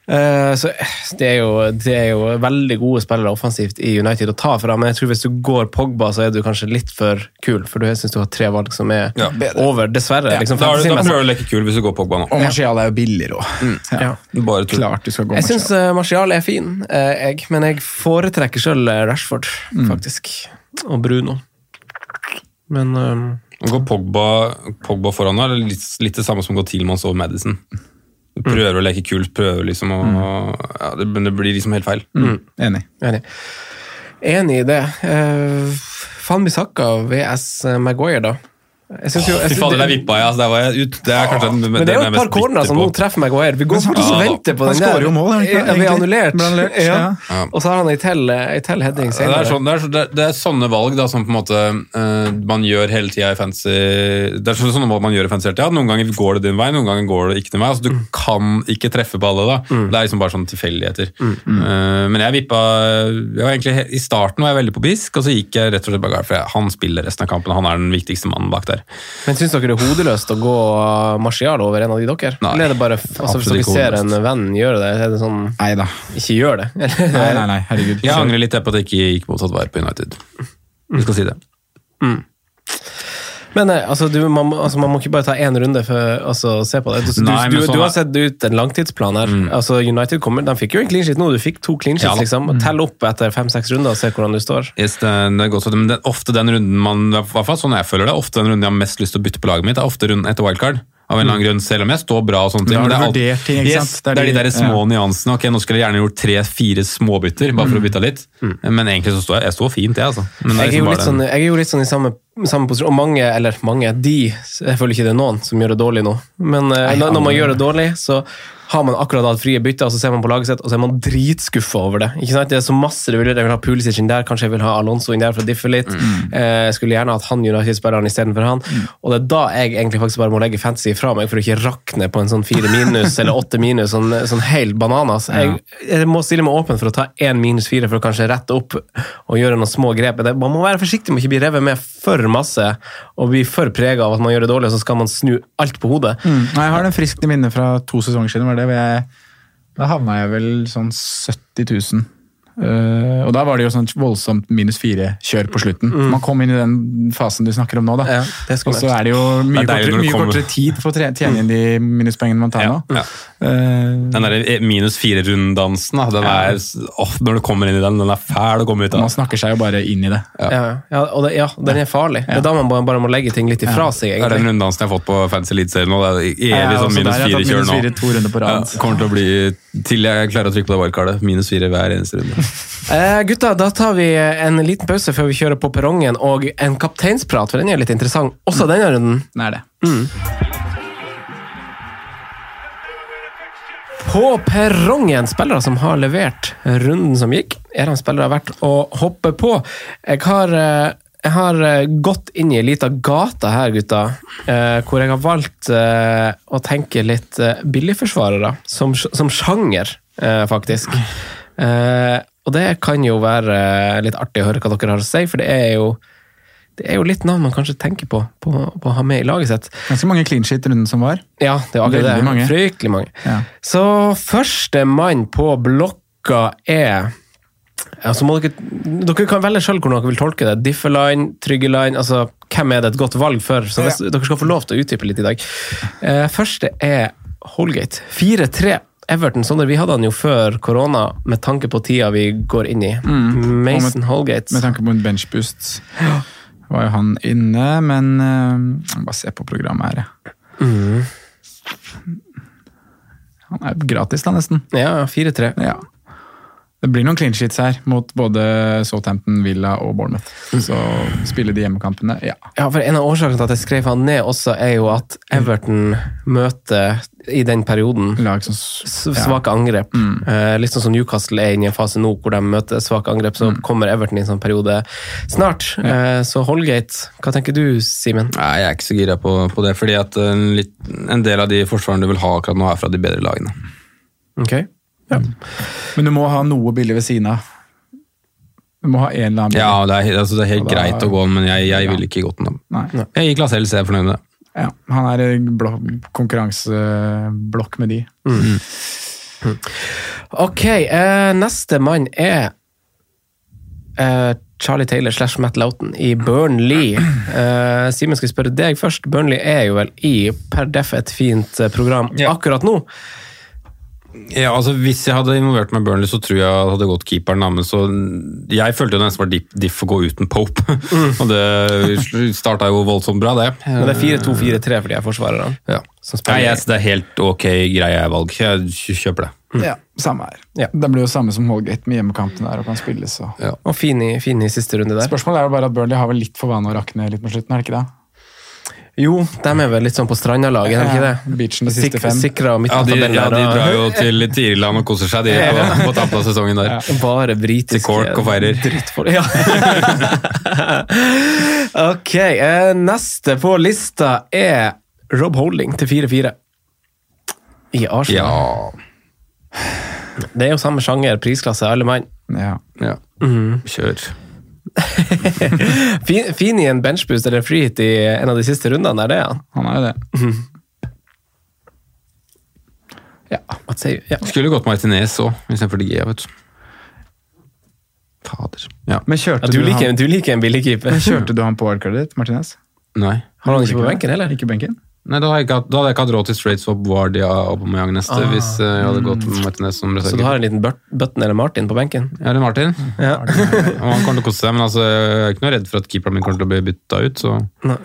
[SPEAKER 2] Uh, så eh, det er, jo, det er jo veldig gode spillere offensivt i United å ta fra, men jeg tror hvis du går Pogba, så er du kanskje litt for kul, for du syns du har tre valg som er
[SPEAKER 1] Ja.
[SPEAKER 2] over, dessverre. liksom,
[SPEAKER 1] Da, er du- da prøver du å leke kul hvis du går Pogba nå.
[SPEAKER 3] Og Martial er jo billigere òg.
[SPEAKER 2] Ja.
[SPEAKER 1] Du.
[SPEAKER 3] Klart du skal gå
[SPEAKER 2] Jeg syns
[SPEAKER 3] Martial.
[SPEAKER 2] Martial er fin, uh, jeg, men jeg foretrekker sjøl Rashford,
[SPEAKER 3] Mm.
[SPEAKER 2] faktisk. Og Bruno. Men um,
[SPEAKER 1] Går Pogba, Pogba foran nå, er det litt, litt det samme som går Tilmans over Madison. Du prøver å leke kult, prøver liksom å ja, det, Men det blir liksom helt feil.
[SPEAKER 3] Mm. Enig.
[SPEAKER 2] Enig. Enig i det. Uh, Fanbisaka VS Maguire, da. Jo,
[SPEAKER 1] Fy fader, der vippa jeg. Altså, jeg ut. Det er kanskje den,
[SPEAKER 2] men det er jo et par corner som nå treffer Maguire. Vi går fort og så
[SPEAKER 1] Ja,
[SPEAKER 2] venter på den der.
[SPEAKER 3] jo mål?
[SPEAKER 2] Ja, vi er annullert.
[SPEAKER 3] Annullert,
[SPEAKER 2] Ja.
[SPEAKER 3] ja.
[SPEAKER 2] Og så har han ei til, heading
[SPEAKER 1] Det er,
[SPEAKER 2] senere.
[SPEAKER 1] sånn, det, er, så- det, er, det er sånne valg da, som på en måte uh, man gjør hele tida i fancy Det er sånne valg man gjør i fancy hele tida. Noen ganger går det din vei, noen ganger går det ikke din vei. Altså, du
[SPEAKER 2] Mm.
[SPEAKER 1] kan ikke treffe på alle. da. Det er liksom bare sånne tilfeldigheter. Eh, men jeg vippa jeg var egentlig, I starten var jeg veldig på Bisk, og så gikk jeg rett og slett bare for jeg- han spiller resten av kampen. Han er den viktigste mannen bak der.
[SPEAKER 2] Men syns dere det er hodeløst å gå Marcial over en av de dere?
[SPEAKER 1] Nei,
[SPEAKER 2] Eller er det bare altså, Hvis dere ser en venn gjøre det, er det sånn
[SPEAKER 3] Neida.
[SPEAKER 2] Ikke gjør det.
[SPEAKER 3] Nei, nei, nei, herregud.
[SPEAKER 1] Jeg angrer litt på at jeg ikke gikk motsatt vei på United. Vi skal si det.
[SPEAKER 2] Men eh, altså, du, man, altså, man må ikke bare ta én runde for altså, å se på det. Du,
[SPEAKER 1] Nei,
[SPEAKER 2] du, du,
[SPEAKER 1] sånn
[SPEAKER 2] har
[SPEAKER 1] er-
[SPEAKER 2] sett ut en langtidsplan her. Altså, United kommer, de fikk jo en clean sheet nå. Du fikk to clean sheets.
[SPEAKER 1] Ja
[SPEAKER 2] liksom. Tell opp etter fem-seks runder og se hvordan du står.
[SPEAKER 1] Yes, det, det er godt, men det er ofte den runden man, i hvert fall sånn jeg føler det, ofte den runden jeg har mest lyst til å bytte på laget mitt, er ofte runden etter wildcard. Av en eller annen grunn, selv om jeg står bra og sånne ting. Men det er alt-
[SPEAKER 3] ting,
[SPEAKER 1] yes? Det er de, der små
[SPEAKER 3] ja.
[SPEAKER 1] nyansene. Ok, nå skulle jeg gjerne gjort tre-fire småbytter, bare for å bytte litt. Men egentlig så står jeg, jeg står fint, jeg, altså. Men
[SPEAKER 2] Jeg er, jo
[SPEAKER 1] liksom
[SPEAKER 2] litt
[SPEAKER 1] bare
[SPEAKER 2] sånn, jeg er jo litt sånn i samme, samme posisjon, og mange, eller mange, de Jeg føler ikke det er noen som gjør det dårlig nå, men eh, når, når man gjør det. dårlig, så har man akkurat hatt frie bytter, og så ser man på laget sitt, og så er man dritskuffa over det. Ikke sant? Det er så masse det vil, Jeg vil ha Pulisic inn der, kanskje jeg vil ha Alonso inn der for å diffe litt. Eh, Jeg skulle gjerne hatt han United-spilleren istedenfor han. Og det er da jeg egentlig faktisk bare må legge fantasy fra meg, for å ikke rakne på en sånn fire minus eller åtte minus, sånn, sånn helt bananas. Jeg, jeg må stille meg åpen for å ta én minus fire for å kanskje rette opp og gjøre noen små grep. Man må være forsiktig med å ikke bli revet med for masse og bli for prega av at man gjør det dårlig, og så skal man snu alt på hodet.
[SPEAKER 3] Mm. Nei, Jeg har den friskt i minne fra to sesonger siden. Var det, jeg, da havna jeg vel sånn 70 000. Eh, og da var det jo sånn voldsomt minus fire-kjør på slutten. Man kom inn i den fasen du snakker om nå. da.
[SPEAKER 2] Mm. Ja,
[SPEAKER 3] og så er det jo mye,
[SPEAKER 1] Det er
[SPEAKER 3] kortere, mye kortere tid for å tjene inn de minuspoengene man tar
[SPEAKER 1] ja,
[SPEAKER 3] nå.
[SPEAKER 1] ja.
[SPEAKER 3] Uh,
[SPEAKER 1] Den der minus fire-runddansen, da, den er, oh, når du kommer inn i den, den er fæl å komme ut
[SPEAKER 3] man snakker seg jo bare inn i det.
[SPEAKER 2] Ja, ja, og det, ja, den er farlig. Det er da man bare, bare må legge ting litt ifra seg.
[SPEAKER 1] Det er den runddansen jeg har fått på Fantasy Eliteserien nå. Det er evig sånn minus fire-kjør nå.
[SPEAKER 3] fire to runder på
[SPEAKER 1] Ja,
[SPEAKER 3] rad.
[SPEAKER 1] kommer til å bli til jeg klarer å trykke på det wildcardet. Minus fire hver eneste runde.
[SPEAKER 2] Eh, gutta, da tar vi en liten pause før vi kjører på perrongen, og en kapteinsprat, for den er litt interessant. Også denne runden.
[SPEAKER 3] Den er det.
[SPEAKER 2] På perrongen, spillere som har levert runden som gikk, er han spillere verdt å hoppe på. Jeg har, eh, jeg har eh, gått inn i ei lita gate her, gutta, eh, hvor jeg har valgt eh, å tenke litt eh, billigforsvarere, som, som sjanger, eh, faktisk. Og det kan jo være litt artig å høre hva dere har å si, for det er jo det er jo litt navn man kanskje tenker på, på, på å ha med i laget sitt.
[SPEAKER 3] Ganske mange clean shit runden som var.
[SPEAKER 2] Ja, det er akkurat det.
[SPEAKER 3] mange.
[SPEAKER 2] Fryktelig mange.
[SPEAKER 3] Ja.
[SPEAKER 2] Så første mann på blokka er altså må dere, dere kan velge selv hvordan dere vil tolke det. Differline, Tryggeline, altså hvem er det et godt valg for? Så hvis, Dere skal få lov til å utdype litt i dag. Eh, første er Holgate. 4-3. Everton, Sondre, vi hadde han jo før korona, med tanke på tida vi går inn i. Mason Holgate.
[SPEAKER 3] Med tanke på en benchboost var jo han inne, men uh, Bare se på programmet her, jeg. Han er gratis, da, nesten.
[SPEAKER 2] Ja, 4-3.
[SPEAKER 3] Ja. Det blir noen clean sheets her mot både Southampton, Villa og Bournemouth. Så spille de hjemmekampene, ja.
[SPEAKER 2] Ja, for En av årsakene til at jeg skrev han ned, også er jo at Everton møter i den perioden
[SPEAKER 3] Lag som
[SPEAKER 2] ja. svake angrep. Eh, litt sånn som Newcastle er inne i en fase nå hvor de møter svake angrep, så kommer Everton i en sånn periode snart. Eh, så Holgate, hva tenker du, Simen?
[SPEAKER 1] Jeg er ikke så gira på, på det, fordi at en, litt, en del av de forsvarene du vil ha akkurat nå, er fra de bedre lagene.
[SPEAKER 2] Ok.
[SPEAKER 3] Men du må ha noe billig ved siden av. Du må ha en eller annen billig.
[SPEAKER 1] Ja, det er, altså, det er helt
[SPEAKER 3] da-
[SPEAKER 1] greit å gå den, men jeg, jeg
[SPEAKER 3] Ja.
[SPEAKER 1] ville ikke gått den.
[SPEAKER 3] Nei.
[SPEAKER 1] Jeg gikk Lasse så jeg er fornøyd med det.
[SPEAKER 3] Ja, han er i konkurranseblokk med de.
[SPEAKER 2] Ok, eh, neste mann er eh, Charlie Taylor slash Matt Loughton i Burnley. Eh, Simen, skal jeg spørre deg først? Burnley er jo vel i per def et fint eh, program
[SPEAKER 1] yeah.
[SPEAKER 2] akkurat nå.
[SPEAKER 1] Ja, altså Hvis jeg hadde involvert meg i Burnley, så tror jeg jeg hadde gått keeperen. men så Jeg følte jo det nesten var diff, diff å gå uten Pope. og det starta jo voldsomt bra, det.
[SPEAKER 2] Men det er 4-2-4-3 for de forsvarer forsvarerne.
[SPEAKER 1] Ja. Nei,
[SPEAKER 2] yes,
[SPEAKER 1] jeg, det er helt ok greie valg. Jeg kjøper det.
[SPEAKER 3] Ja, samme her.
[SPEAKER 2] Ja.
[SPEAKER 3] Det blir jo samme som Holgate med hjemmekampen der og kan spilles. Så.
[SPEAKER 2] Og fin i, fin i siste runde der.
[SPEAKER 3] Spørsmålet er jo bare at Burnley har vel litt for vane å rakne litt på slutten, er det ikke det?
[SPEAKER 2] Jo, de er vel litt sånn på Stranda-laget, er de ikke det?
[SPEAKER 3] Beachen de siste
[SPEAKER 2] Sik
[SPEAKER 3] fem.
[SPEAKER 2] Sikra
[SPEAKER 1] Ja, de, ja, de drar jo til Tirland og koser seg de på, på tampen av sesongen der.
[SPEAKER 2] Bare britiske
[SPEAKER 1] Til Cork og feirer.
[SPEAKER 2] drittfolk. Ja. ok, eh, neste på lista er Rob Holding til 4-4. I Arsenal.
[SPEAKER 1] Ja,
[SPEAKER 2] Det er jo samme sjanger, prisklasse, alle mann.
[SPEAKER 3] Ja.
[SPEAKER 1] ja. Kjør.
[SPEAKER 2] Fin, fin i en benchboost eller freehit i en av de siste rundene, er det han?
[SPEAKER 3] Han er jo det.
[SPEAKER 2] Ja. Ja.
[SPEAKER 1] Skulle gått Martinez òg, istedenfor De Gea, vet du. Fader. Ja.
[SPEAKER 3] Men kjørte,
[SPEAKER 2] Ja, du,
[SPEAKER 3] du
[SPEAKER 2] liker,
[SPEAKER 3] han,
[SPEAKER 2] du liker en billigkeeper.
[SPEAKER 3] kjørte du han på wildcardet ditt, Martinez?
[SPEAKER 1] Nei.
[SPEAKER 2] Har han ikke på benken heller?
[SPEAKER 3] Ikke benken?
[SPEAKER 1] Nei, da hadde jeg ikke hatt, da hadde jeg ikke hatt råd til straight swap Wardia og Aubameyang neste,
[SPEAKER 2] Ah.
[SPEAKER 1] hvis eh, jeg hadde gått med Martinez som
[SPEAKER 2] Så du
[SPEAKER 1] reserve.
[SPEAKER 2] har en liten Button eller Martin på benken?
[SPEAKER 1] Ja, det er Martin.
[SPEAKER 2] Ja.
[SPEAKER 1] Han kommer til å kose seg, men altså, jeg er ikke noe redd for at keeperen min kommer til å bli bytta ut. Så,
[SPEAKER 2] Nei.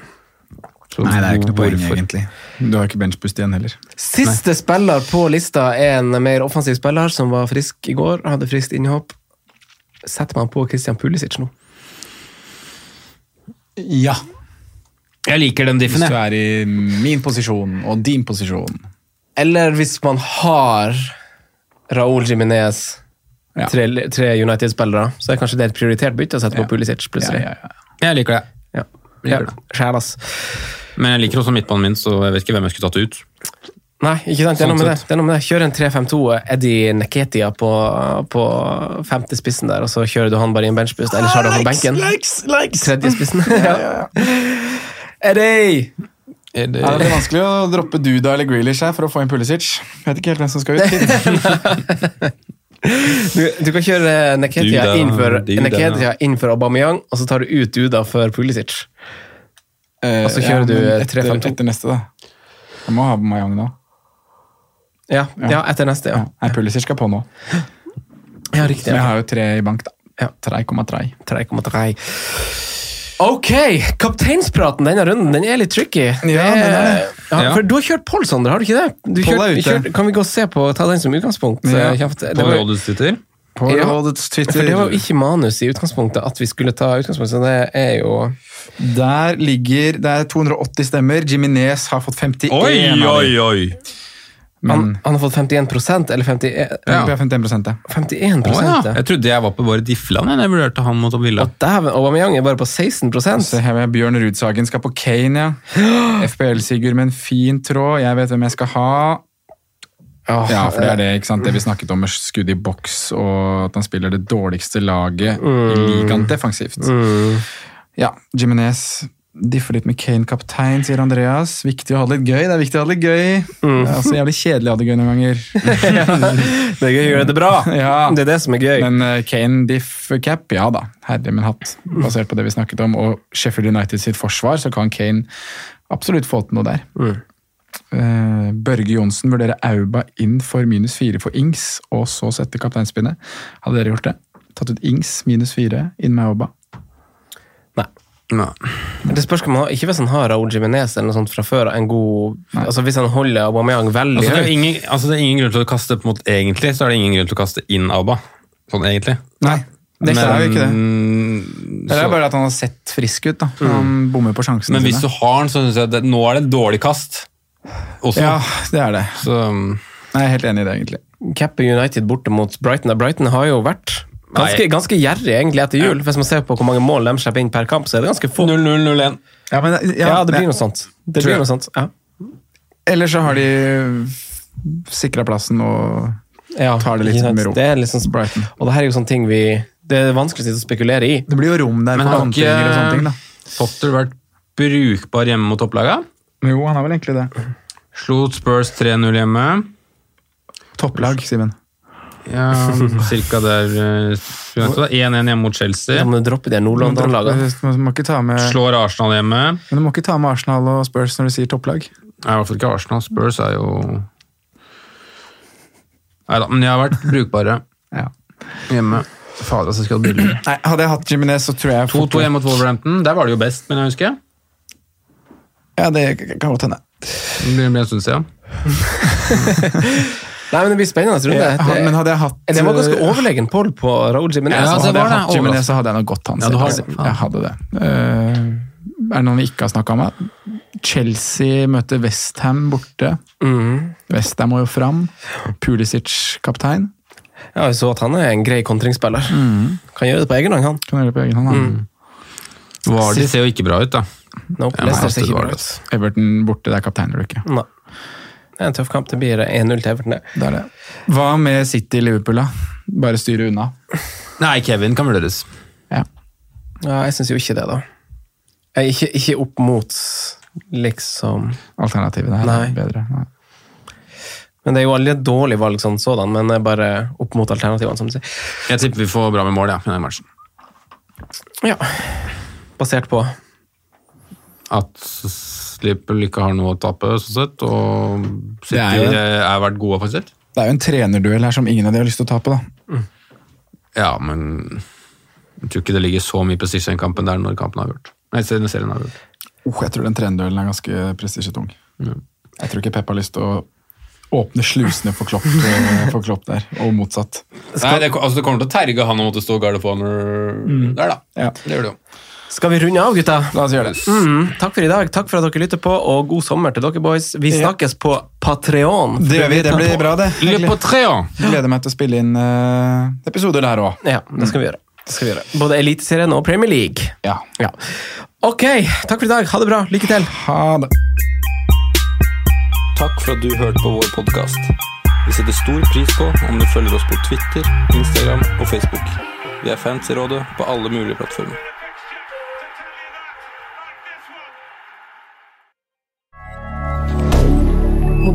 [SPEAKER 1] så
[SPEAKER 3] Nei, det er ikke noe poeng, egentlig. Du har ikke benchbust igjen heller.
[SPEAKER 2] Siste spiller på lista er en mer offensiv spiller som var frisk i går, hadde friskt innhopp. Setter man på Christian Pulisic nå?
[SPEAKER 3] Ja.
[SPEAKER 1] Jeg liker den
[SPEAKER 3] Hvis du
[SPEAKER 1] jeg.
[SPEAKER 3] er i min posisjon og din posisjon.
[SPEAKER 2] Eller hvis man har Raúl Jiminez,
[SPEAKER 3] Ja.
[SPEAKER 2] tre, tre United-spillere, så er kanskje det et prioritert bytte å sette på
[SPEAKER 3] Ja.
[SPEAKER 2] Pulisic plutselig.
[SPEAKER 3] ja, ja.
[SPEAKER 1] Jeg liker det.
[SPEAKER 2] Ja.
[SPEAKER 1] Liker
[SPEAKER 2] Ja,
[SPEAKER 1] det. Men jeg liker også midtbanen min, så jeg vet ikke hvem jeg skulle tatt ut.
[SPEAKER 2] Nei, ikke sant? Det er noe
[SPEAKER 1] Sånn
[SPEAKER 2] med det.
[SPEAKER 1] sett.
[SPEAKER 2] det, er noe med det. Kjør en 3-5-2 Eddie Neketia på, på femte spissen der, og så kjører du han bare i en benchbust, eller så har du han på benken. Tredje spissen. ja. Eddie!
[SPEAKER 1] Det...
[SPEAKER 3] Ja, det er vanskelig å droppe Duda eller Grealish her for å få inn Pulisic. Vet ikke helt hvem som skal ut.
[SPEAKER 2] Du, du kan kjøre Neketia inn for, Neketia inn for Aubameyang, og så tar du ut Duda for Pulisic. Og så kjører du
[SPEAKER 3] Eh, men etter,
[SPEAKER 2] 3-5-2.
[SPEAKER 3] etter neste, da. Jeg må ha Mayang nå.
[SPEAKER 2] Ja, ja etter neste,
[SPEAKER 3] Ja.
[SPEAKER 2] ja.
[SPEAKER 3] Pulisic skal på nå.
[SPEAKER 2] Ja, riktig.
[SPEAKER 3] Men jeg har jo tre i bank, da.
[SPEAKER 2] Ja.
[SPEAKER 3] 3,3.
[SPEAKER 2] 3,3. Ok, kapteinspraten denne runden, den er litt tricky.
[SPEAKER 3] Ja, det er.
[SPEAKER 2] Ja,
[SPEAKER 1] Ja.
[SPEAKER 2] For du har kjørt Pål, Sondre, har du ikke det? Du
[SPEAKER 3] Pål
[SPEAKER 2] kjørt,
[SPEAKER 3] er ute.
[SPEAKER 2] kjørt, kan vi gå og se på, ta den som utgangspunkt?
[SPEAKER 3] Ja.
[SPEAKER 2] Kjapt? Det
[SPEAKER 1] På
[SPEAKER 2] var,
[SPEAKER 1] rådets Twitter?
[SPEAKER 3] På
[SPEAKER 2] Ja.
[SPEAKER 3] rådets Twitter.
[SPEAKER 2] for det var jo ikke manus i utgangspunktet at vi skulle ta utgangspunkt, så det er jo
[SPEAKER 3] Der ligger Det er 280 stemmer. Jiminez har fått 51 Oi, oi,
[SPEAKER 1] oi!
[SPEAKER 3] Men
[SPEAKER 2] han, han har fått 51% eller 51
[SPEAKER 3] ja. 51 ja.
[SPEAKER 2] 51
[SPEAKER 1] oh, ja. Jeg trodde jeg var på bare Diffland jeg, vurderte han mot Villa.
[SPEAKER 2] Og dæven, Aubameyang er bare på 16%
[SPEAKER 3] Se her, Bjørn Rudsagen skal på Kane, ja. FPL-Sigurd med en fin tråd. Jeg vet hvem jeg skal ha. Ja, for det er det, ikke sant? det vi snakket om med skudd i boks, og at han spiller det dårligste laget i ligaen defensivt. Ja, Jimenez differ litt med Kane kaptein, sier Andreas. Viktig å ha det litt gøy. Det er viktig å ha det litt gøy. Det er også jævlig kjedelig å ha det gøy noen ganger.
[SPEAKER 2] Det er gøy å gjøre det bra.
[SPEAKER 3] Ja.
[SPEAKER 2] Det er det som er gøy.
[SPEAKER 3] Men uh, Kane diff cap, ja da. Herre min hatt. Basert på det vi snakket om. Og Sheffield United sitt forsvar, så kan Kane absolutt få til noe der. Eh, Børge Johnsen vurderer Auba inn for minus fire for Ings, og så sette kapteinspinnet. Hadde dere gjort det? Tatt ut Ings minus fire, inn med Auba?
[SPEAKER 2] Nei. Det spørs om han har, Ikke hvis han har Raúl Jimenez eller noe sånt fra før. en god, altså Hvis han holder Aubameyang veldig
[SPEAKER 1] Altså, det, er
[SPEAKER 2] høyt.
[SPEAKER 1] ingen, altså, det er ingen grunn til å kaste på mot Egentlig så er det ingen grunn til å kaste inn Alba. Sånn egentlig.
[SPEAKER 3] Nei, det er jo ikke det. Det er bare at han har sett frisk ut. da. Han bommer på sjansene
[SPEAKER 1] men hvis du har den, så syns jeg det, nå er det et dårlig kast. Også.
[SPEAKER 3] Ja, det er det.
[SPEAKER 1] Så um,
[SPEAKER 3] Jeg er helt enig i det, egentlig.
[SPEAKER 2] Cappe United borte mot Brighton. Brighton har jo vært ganske, ganske gjerrig egentlig etter jul. Hvis man ser på hvor mange mål de slipper inn per kamp, så er det ganske få.
[SPEAKER 1] 0-0-0-1.
[SPEAKER 3] Ja, men,
[SPEAKER 2] Ja, det blir noe sånt. Det
[SPEAKER 3] Tror
[SPEAKER 2] blir
[SPEAKER 3] jeg.
[SPEAKER 2] noe sånt, ja.
[SPEAKER 3] Eller så har de sikra plassen og
[SPEAKER 2] ja.
[SPEAKER 3] Tar det litt med ro.
[SPEAKER 2] Det er liksom,
[SPEAKER 3] Brighton.
[SPEAKER 2] og det her er jo sånne ting vi Det er vanskelig å spekulere i.
[SPEAKER 3] Det blir jo rom der
[SPEAKER 1] Men
[SPEAKER 3] for
[SPEAKER 1] har
[SPEAKER 3] ikke og sånne ting. da.
[SPEAKER 1] Potter vært brukbar hjemme mot topplaga?
[SPEAKER 3] Jo, han har vel egentlig det.
[SPEAKER 1] Slo Spurs 3-0 hjemme.
[SPEAKER 3] Topplag, Simen.
[SPEAKER 1] Ja, cirka der eh, skulle jeg vente da. 1-1 hjemme mot Chelsea.
[SPEAKER 2] Ja, men Dropp de
[SPEAKER 3] med
[SPEAKER 1] Slår Arsenal hjemme.
[SPEAKER 3] Men du må ikke ta med Arsenal og Spurs når du sier topplag.
[SPEAKER 1] Nei, i hvert fall ikke Arsenal. Spurs er jo Nei da, men de har vært brukbare
[SPEAKER 3] Ja.
[SPEAKER 1] hjemme. Fader, altså, skal skulle.
[SPEAKER 3] Nei, Hadde jeg hatt Jiminez, så tror jeg
[SPEAKER 1] 2-2 hjemme mot Wolverhampton. Der var det jo best, men jeg husker.
[SPEAKER 3] Ja, det kan godt hende.
[SPEAKER 1] Det blir en stund siden.
[SPEAKER 2] Nei, men Det blir spennende runde.
[SPEAKER 3] Ja,
[SPEAKER 2] Det,
[SPEAKER 3] men hadde jeg hatt
[SPEAKER 2] det var ganske overlegen poll på Raúl Jimenez.
[SPEAKER 1] Ja,
[SPEAKER 3] Så hadde jeg hatt
[SPEAKER 1] det.
[SPEAKER 3] Jimenez, så hadde jeg nok gått han.
[SPEAKER 1] Ja, du har det.
[SPEAKER 3] Jeg hadde det. Uh, er det noen vi ikke har snakka om? Chelsea møter Westham borte.
[SPEAKER 2] Mm.
[SPEAKER 3] Westham må jo fram. Pulisic kaptein.
[SPEAKER 2] Ja, jeg så at han er en grei kontringsspiller. Kan gjøre det på egen hånd, han.
[SPEAKER 3] Kan gjøre det på egen hånd. han.
[SPEAKER 1] Det ser jo ikke bra ut, da.
[SPEAKER 2] Nope,
[SPEAKER 1] Ja,
[SPEAKER 2] Leicester
[SPEAKER 1] nei,
[SPEAKER 2] ser ikke bra ut.
[SPEAKER 3] Everton borte, det er kaptein eller ikke.
[SPEAKER 2] Nei. Det er en tøff kamp. Det blir 1-0 til Everton. det.
[SPEAKER 3] Det er det. Hva med City-Liverpool, da? Bare styre unna.
[SPEAKER 1] Nei, Kevin kan vurderes.
[SPEAKER 3] Ja.
[SPEAKER 2] Ja, jeg syns jo ikke det, da. Jeg ikke, ikke opp mot liksom
[SPEAKER 3] Alternativene her
[SPEAKER 2] Nei.
[SPEAKER 3] er bedre. Nei.
[SPEAKER 2] Men det er jo aldri et dårlig valg sånn sådan, men bare opp mot alternativene, som du sier.
[SPEAKER 1] Jeg tipper vi får bra med mål, ja, i den matchen.
[SPEAKER 2] Ja. Basert på
[SPEAKER 1] At Liverpool ikke har noe å tape, sånn sett, og City
[SPEAKER 3] har er
[SPEAKER 1] er, er vært gode offensivt.
[SPEAKER 3] Det er jo en trenerduell her som ingen av de har lyst til å tape, da.
[SPEAKER 1] Ja, men jeg tror ikke det ligger så mye prestisje i den kampen der når kampen er avgjort. Nei, serien har er avgjort.
[SPEAKER 3] Oh, jeg tror den trenerduellen er ganske prestisjetung. Jeg tror ikke Pep har lyst til å åpne slusene for Klopp, eh, for Klopp der, og motsatt.
[SPEAKER 1] Nei, det, altså, det kommer til å terge han å måtte stå guard of honor der, da.
[SPEAKER 3] Ja.
[SPEAKER 1] Det gjør det jo.
[SPEAKER 2] Skal vi runde av, gutta?
[SPEAKER 3] La oss gjøre det.
[SPEAKER 2] Mm, takk for i dag. Takk for at dere lytter på, og god sommer til dere, boys. Vi
[SPEAKER 3] Ja.
[SPEAKER 2] snakkes på Patreon.
[SPEAKER 3] Det gjør vi, det blir bra, det.
[SPEAKER 1] Le Patreon!
[SPEAKER 3] Gleder meg til å spille inn uh, episoder der òg.
[SPEAKER 2] Ja, det skal vi gjøre. Det skal vi gjøre. Både Eliteserien og Premier League.
[SPEAKER 3] Ja.
[SPEAKER 2] Ja. Ok, takk for i dag. Ha det bra. Lykke til.
[SPEAKER 3] Ha det.
[SPEAKER 4] Takk for at du hørte på vår podkast. Vi setter stor pris på om du følger oss på Twitter, Instagram og Facebook. Vi er fans i rådet på alle mulige plattformer.